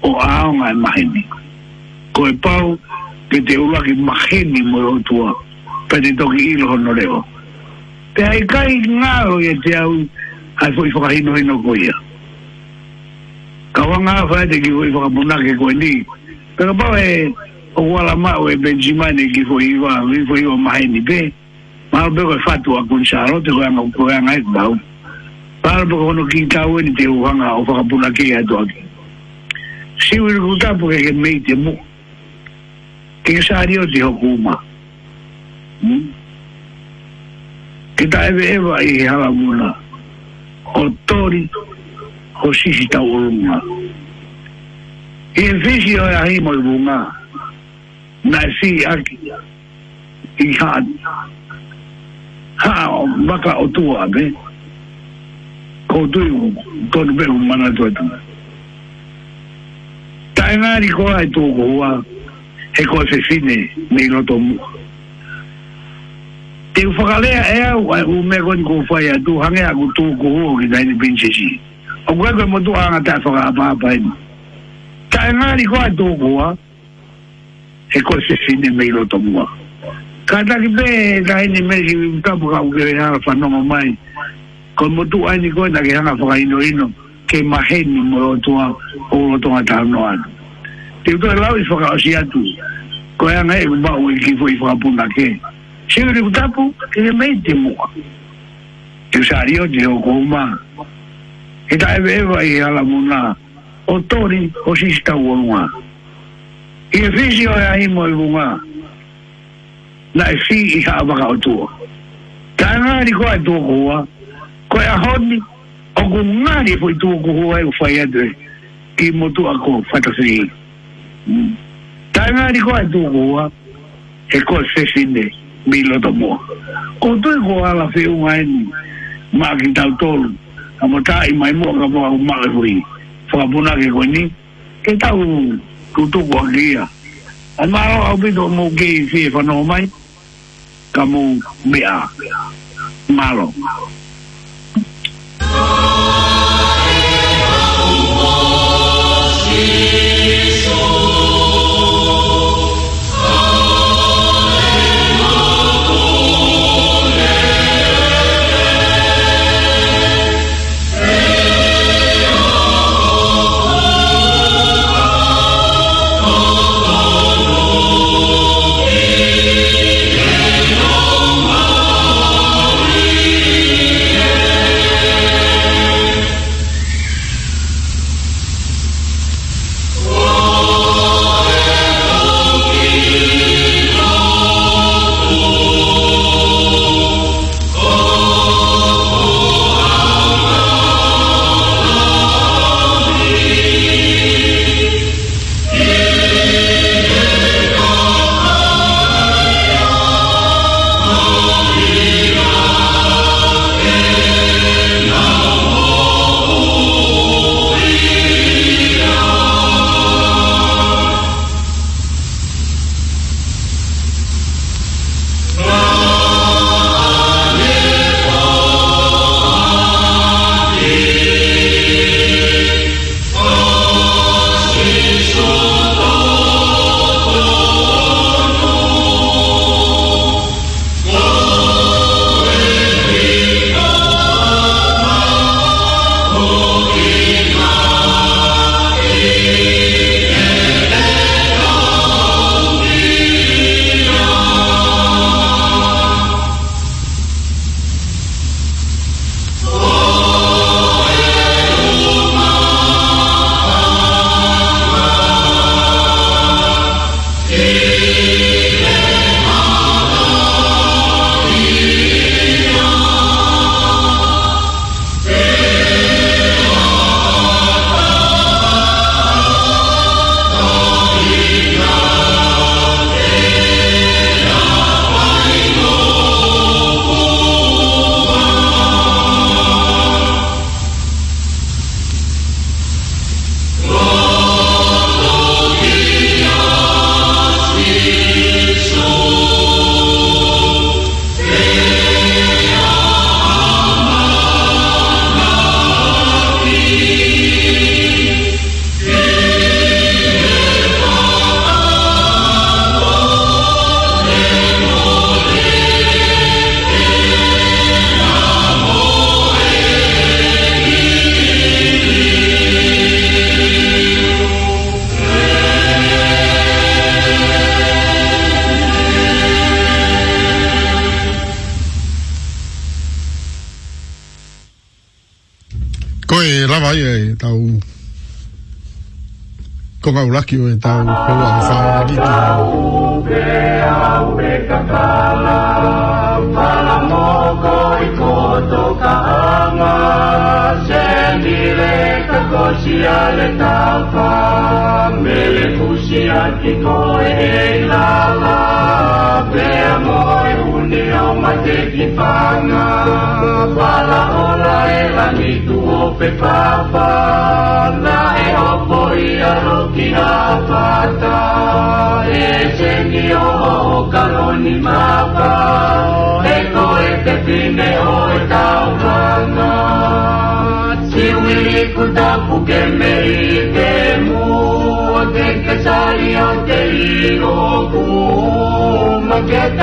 o aonga ai maheni. Ko e pau ki te ulaki maheni mo e o tua pete toki ilo honoreo. Te ai kai ngāro i e te au ai fui whakahino hino ko ia. Ka wanga whaete ki fui whakamunake ko e ni. Pena pau e o wala ma o e benjimane ki fo iwa vi fo iwa mai ni be ma o be ko fatu a kun charo te ko anga ko anga e ba o pa o be ko no ki ta o e ni te o anga o fa puna ki a do ki si u ko ta po ke e me te mu ke sa ri o di hmm? o ku ma ke ta e be e ba i ha la mu na o tori o si si ta o ma e vi si o ya hi mo bu ma na si aki i han ha o maka o tua me ko tui u tonu me mana tua tu tae ngari ko ai tu ko hua he ko se sine me ino to mu te u whakalea e au u me ko ni ko whai a tu hangea ku tu ko hua ki tae ni pinche si o kwekwe mo tu anga tae whakapa apa ino tae ngari ko ai tu ko hua e ko se sine me lo to mua ka ta ki be da ini me ki ta bu ka u ke ha fa no mai ko mo tu ani ko na ke ha fa ka ino ino ke ma he ni mo lo to a o lo to a ta no a ti u to la u fo ka o si a tu ko ya nga e ba u ki fo i fo a pu na ke si u ri u ta pu ke ne me ti mua ki u sa ri o di o ko u ma ki ta e be e va i ala mu na o tori o si sta u o nga Yifisi e yo ya imo yi mou mou a, la e fi i ha apaka o tuwa. Ta yon a di kwa e tuwa kou a, kwa ya hondi, o kou ngani e fwe tuwa kou a e kou fayetwe, ki mou tuwa kou fwata siyi. Ta yon a di kwa e tuwa kou a, e kou se sin de, mi loto mou. Kou tuwa kou ala fe yon a eni, mou a ki ta w tol, amotan imay mou akapou akou mou e fwe, fwa moun a ki kweni, e ta wou mou. tutu ko lia an ma o au bido mo ge fi fa no mai ka mo me a ma koga ulakiuinta on haluaa saada Mele kusia ki koe e lava, pe amore te ao mai te ki whanga Whala ola e rangi tu o pe papa Na e hopo i a roki a whata E se ni o o o karoni mapa E ko e te pine o e tau whanga Si wiri ku tapu ke me i te mu O te ke sari o te i o ku Ma ke te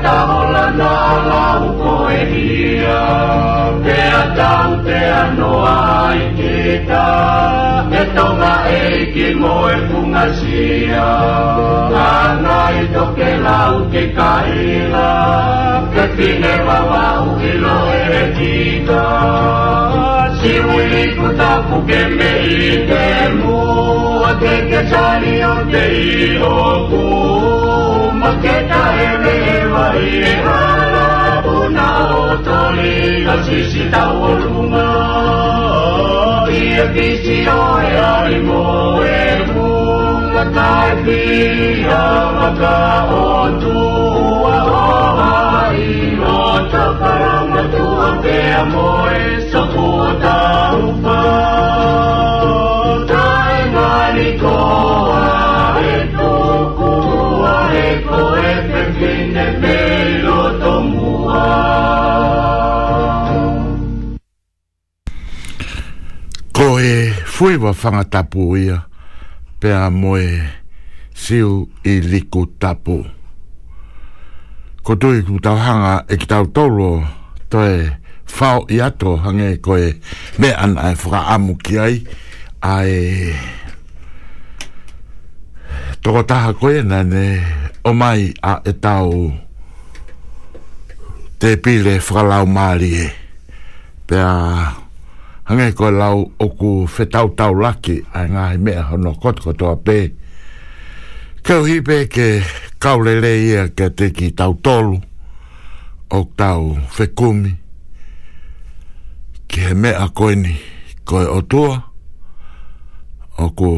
tahola na lau koe hia. Pea tau te ano ai ki ta, e tonga e ki moe pungasia. Ana i toke lau ke kaila, te fine wawau i loe tika. Siwili kutapu ke me i te mu, o te ke tari o te i o ku. Maketa Amor, só puta o pão. fue wa fangata tapu pe a moe siu i liku tapu ko tui ku tau hanga e ki tau tolo toi fao i ato hange ko e me ana e whaka amu ki ai a e toko taha koe na ne o mai a e tau te pile whakalau maari e pe a hanga i ko lau o ku fetau tau laki a ngā he mea hono kot kotoa pē. Kau hi pē ke kaulele ia ke te ki tau tolu o tau fekumi ke he mea koini koe o tua o ku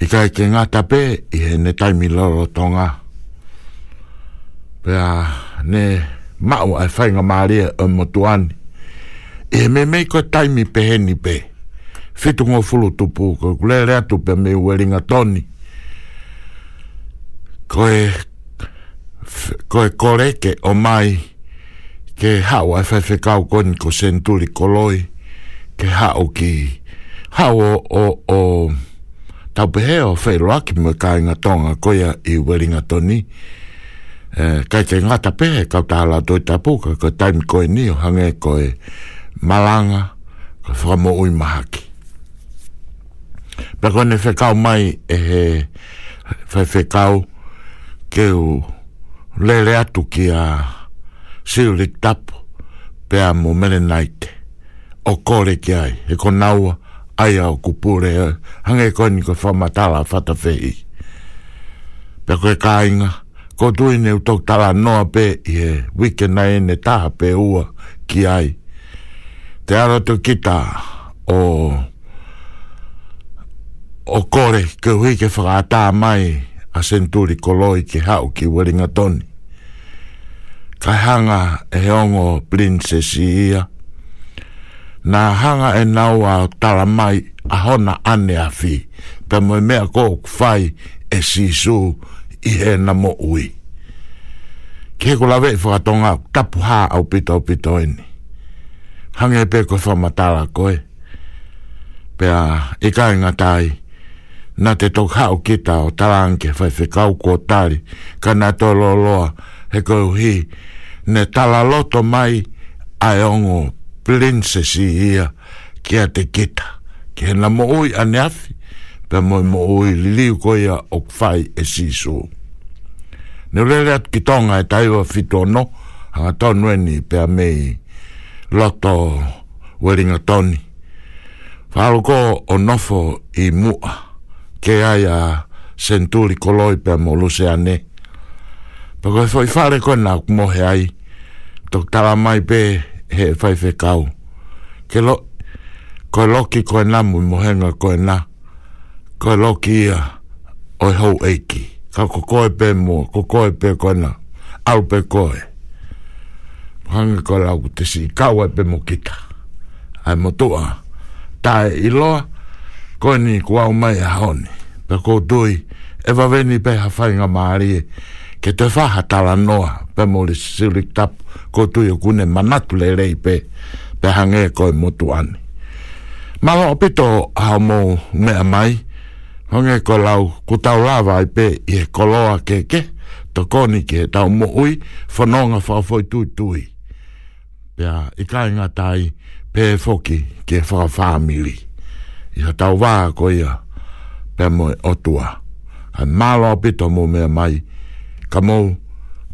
i kai ke ngata pē i he ne taimi loro tonga. Pea ne mau ai whainga maria o motuani e me me ko taimi pe heni pe fitu ngō fulu tupu ko le le atu pe me ueringa toni ko e ko e koreke o mai ke hau e fai whekau koni ko senturi koloi ke hau ki hau o o o tau pehe o whai roaki mua ka inga tonga koia i weringa toni eh, kai ke ngata pehe kau tahala toi tapu ka ko taimi koe ni o hange koe e malanga ka fra mo ui mahaki pe kone whekau mai e he whekau ke u lele atu ki a siuri tapu pe a mo mele naite o kore ki ai e ko naua ai au kupure hange koe ni ko whamatala whatawhei pe koe kāinga ko tuine u tau tala noa pe i he wike nei e ne taha pe ua ki ai te ara to kita o o kore ke hui ke whakata mai a senturi koloi ke hau ki weringa toni kai hanga e ongo princess ia nā hanga e nau a tala mai a hona ane a whi pe mo mea kō kwhai e sisu i he na mo ui ke ko lawe i au pita au pita hange pe ko fa matala e ko e pe a e ka nga tai na te to ka o kita o talanke fa se ka ko tali ka na to lo lo he ko hi ne tala loto mai a ongo plinse si ia ke te kita ke na mo oi ane afi pe mo mo oi li ko ia o fai e si so ne rere at kitonga e taiwa fitono hanga tonu eni pe a mei loto weringa toni faloko o nofo i mua ke ai a senturi koloi pe mo luse ane pako e foi fare koe na kumohe ai tok tala mai pe he fai fe kau ke lo koe loki koe na mui mohenga koe na koe loki ia oi hou eiki ka kokoe pe mua kokoe pe koe na au pe koe hanga ko la ku te si kawa e pe mo kita ai mo toa ta i lo ko ni ku au mai a honi pe ko doi e va veni pe ha fai nga maari e, ke te fa ha tala noa pe mo li silik tap ko tu i kune manatu le rei pe pe hanga e mo tu ani ma ho pito ha mo mea mai hanga ko lau ku tau lava i pe i e koloa ke ke Tokoni koni ke tau mo ui fononga fa foi tui tui pe a i kai ngā tai pe ke whaka whāmiri i ha tau wā ko ia pe mo o tua ai mālo pito mō mea mai ka mō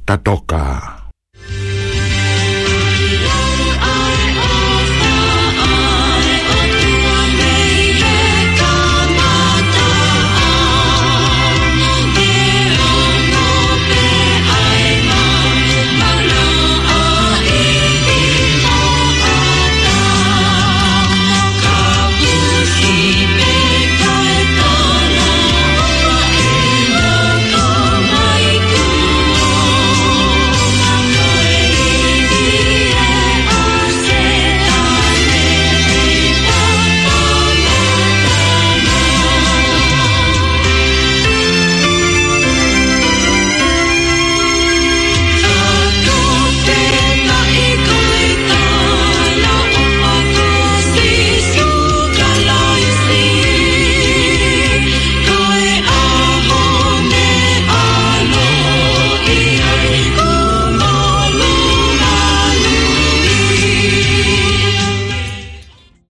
tatoka ta toka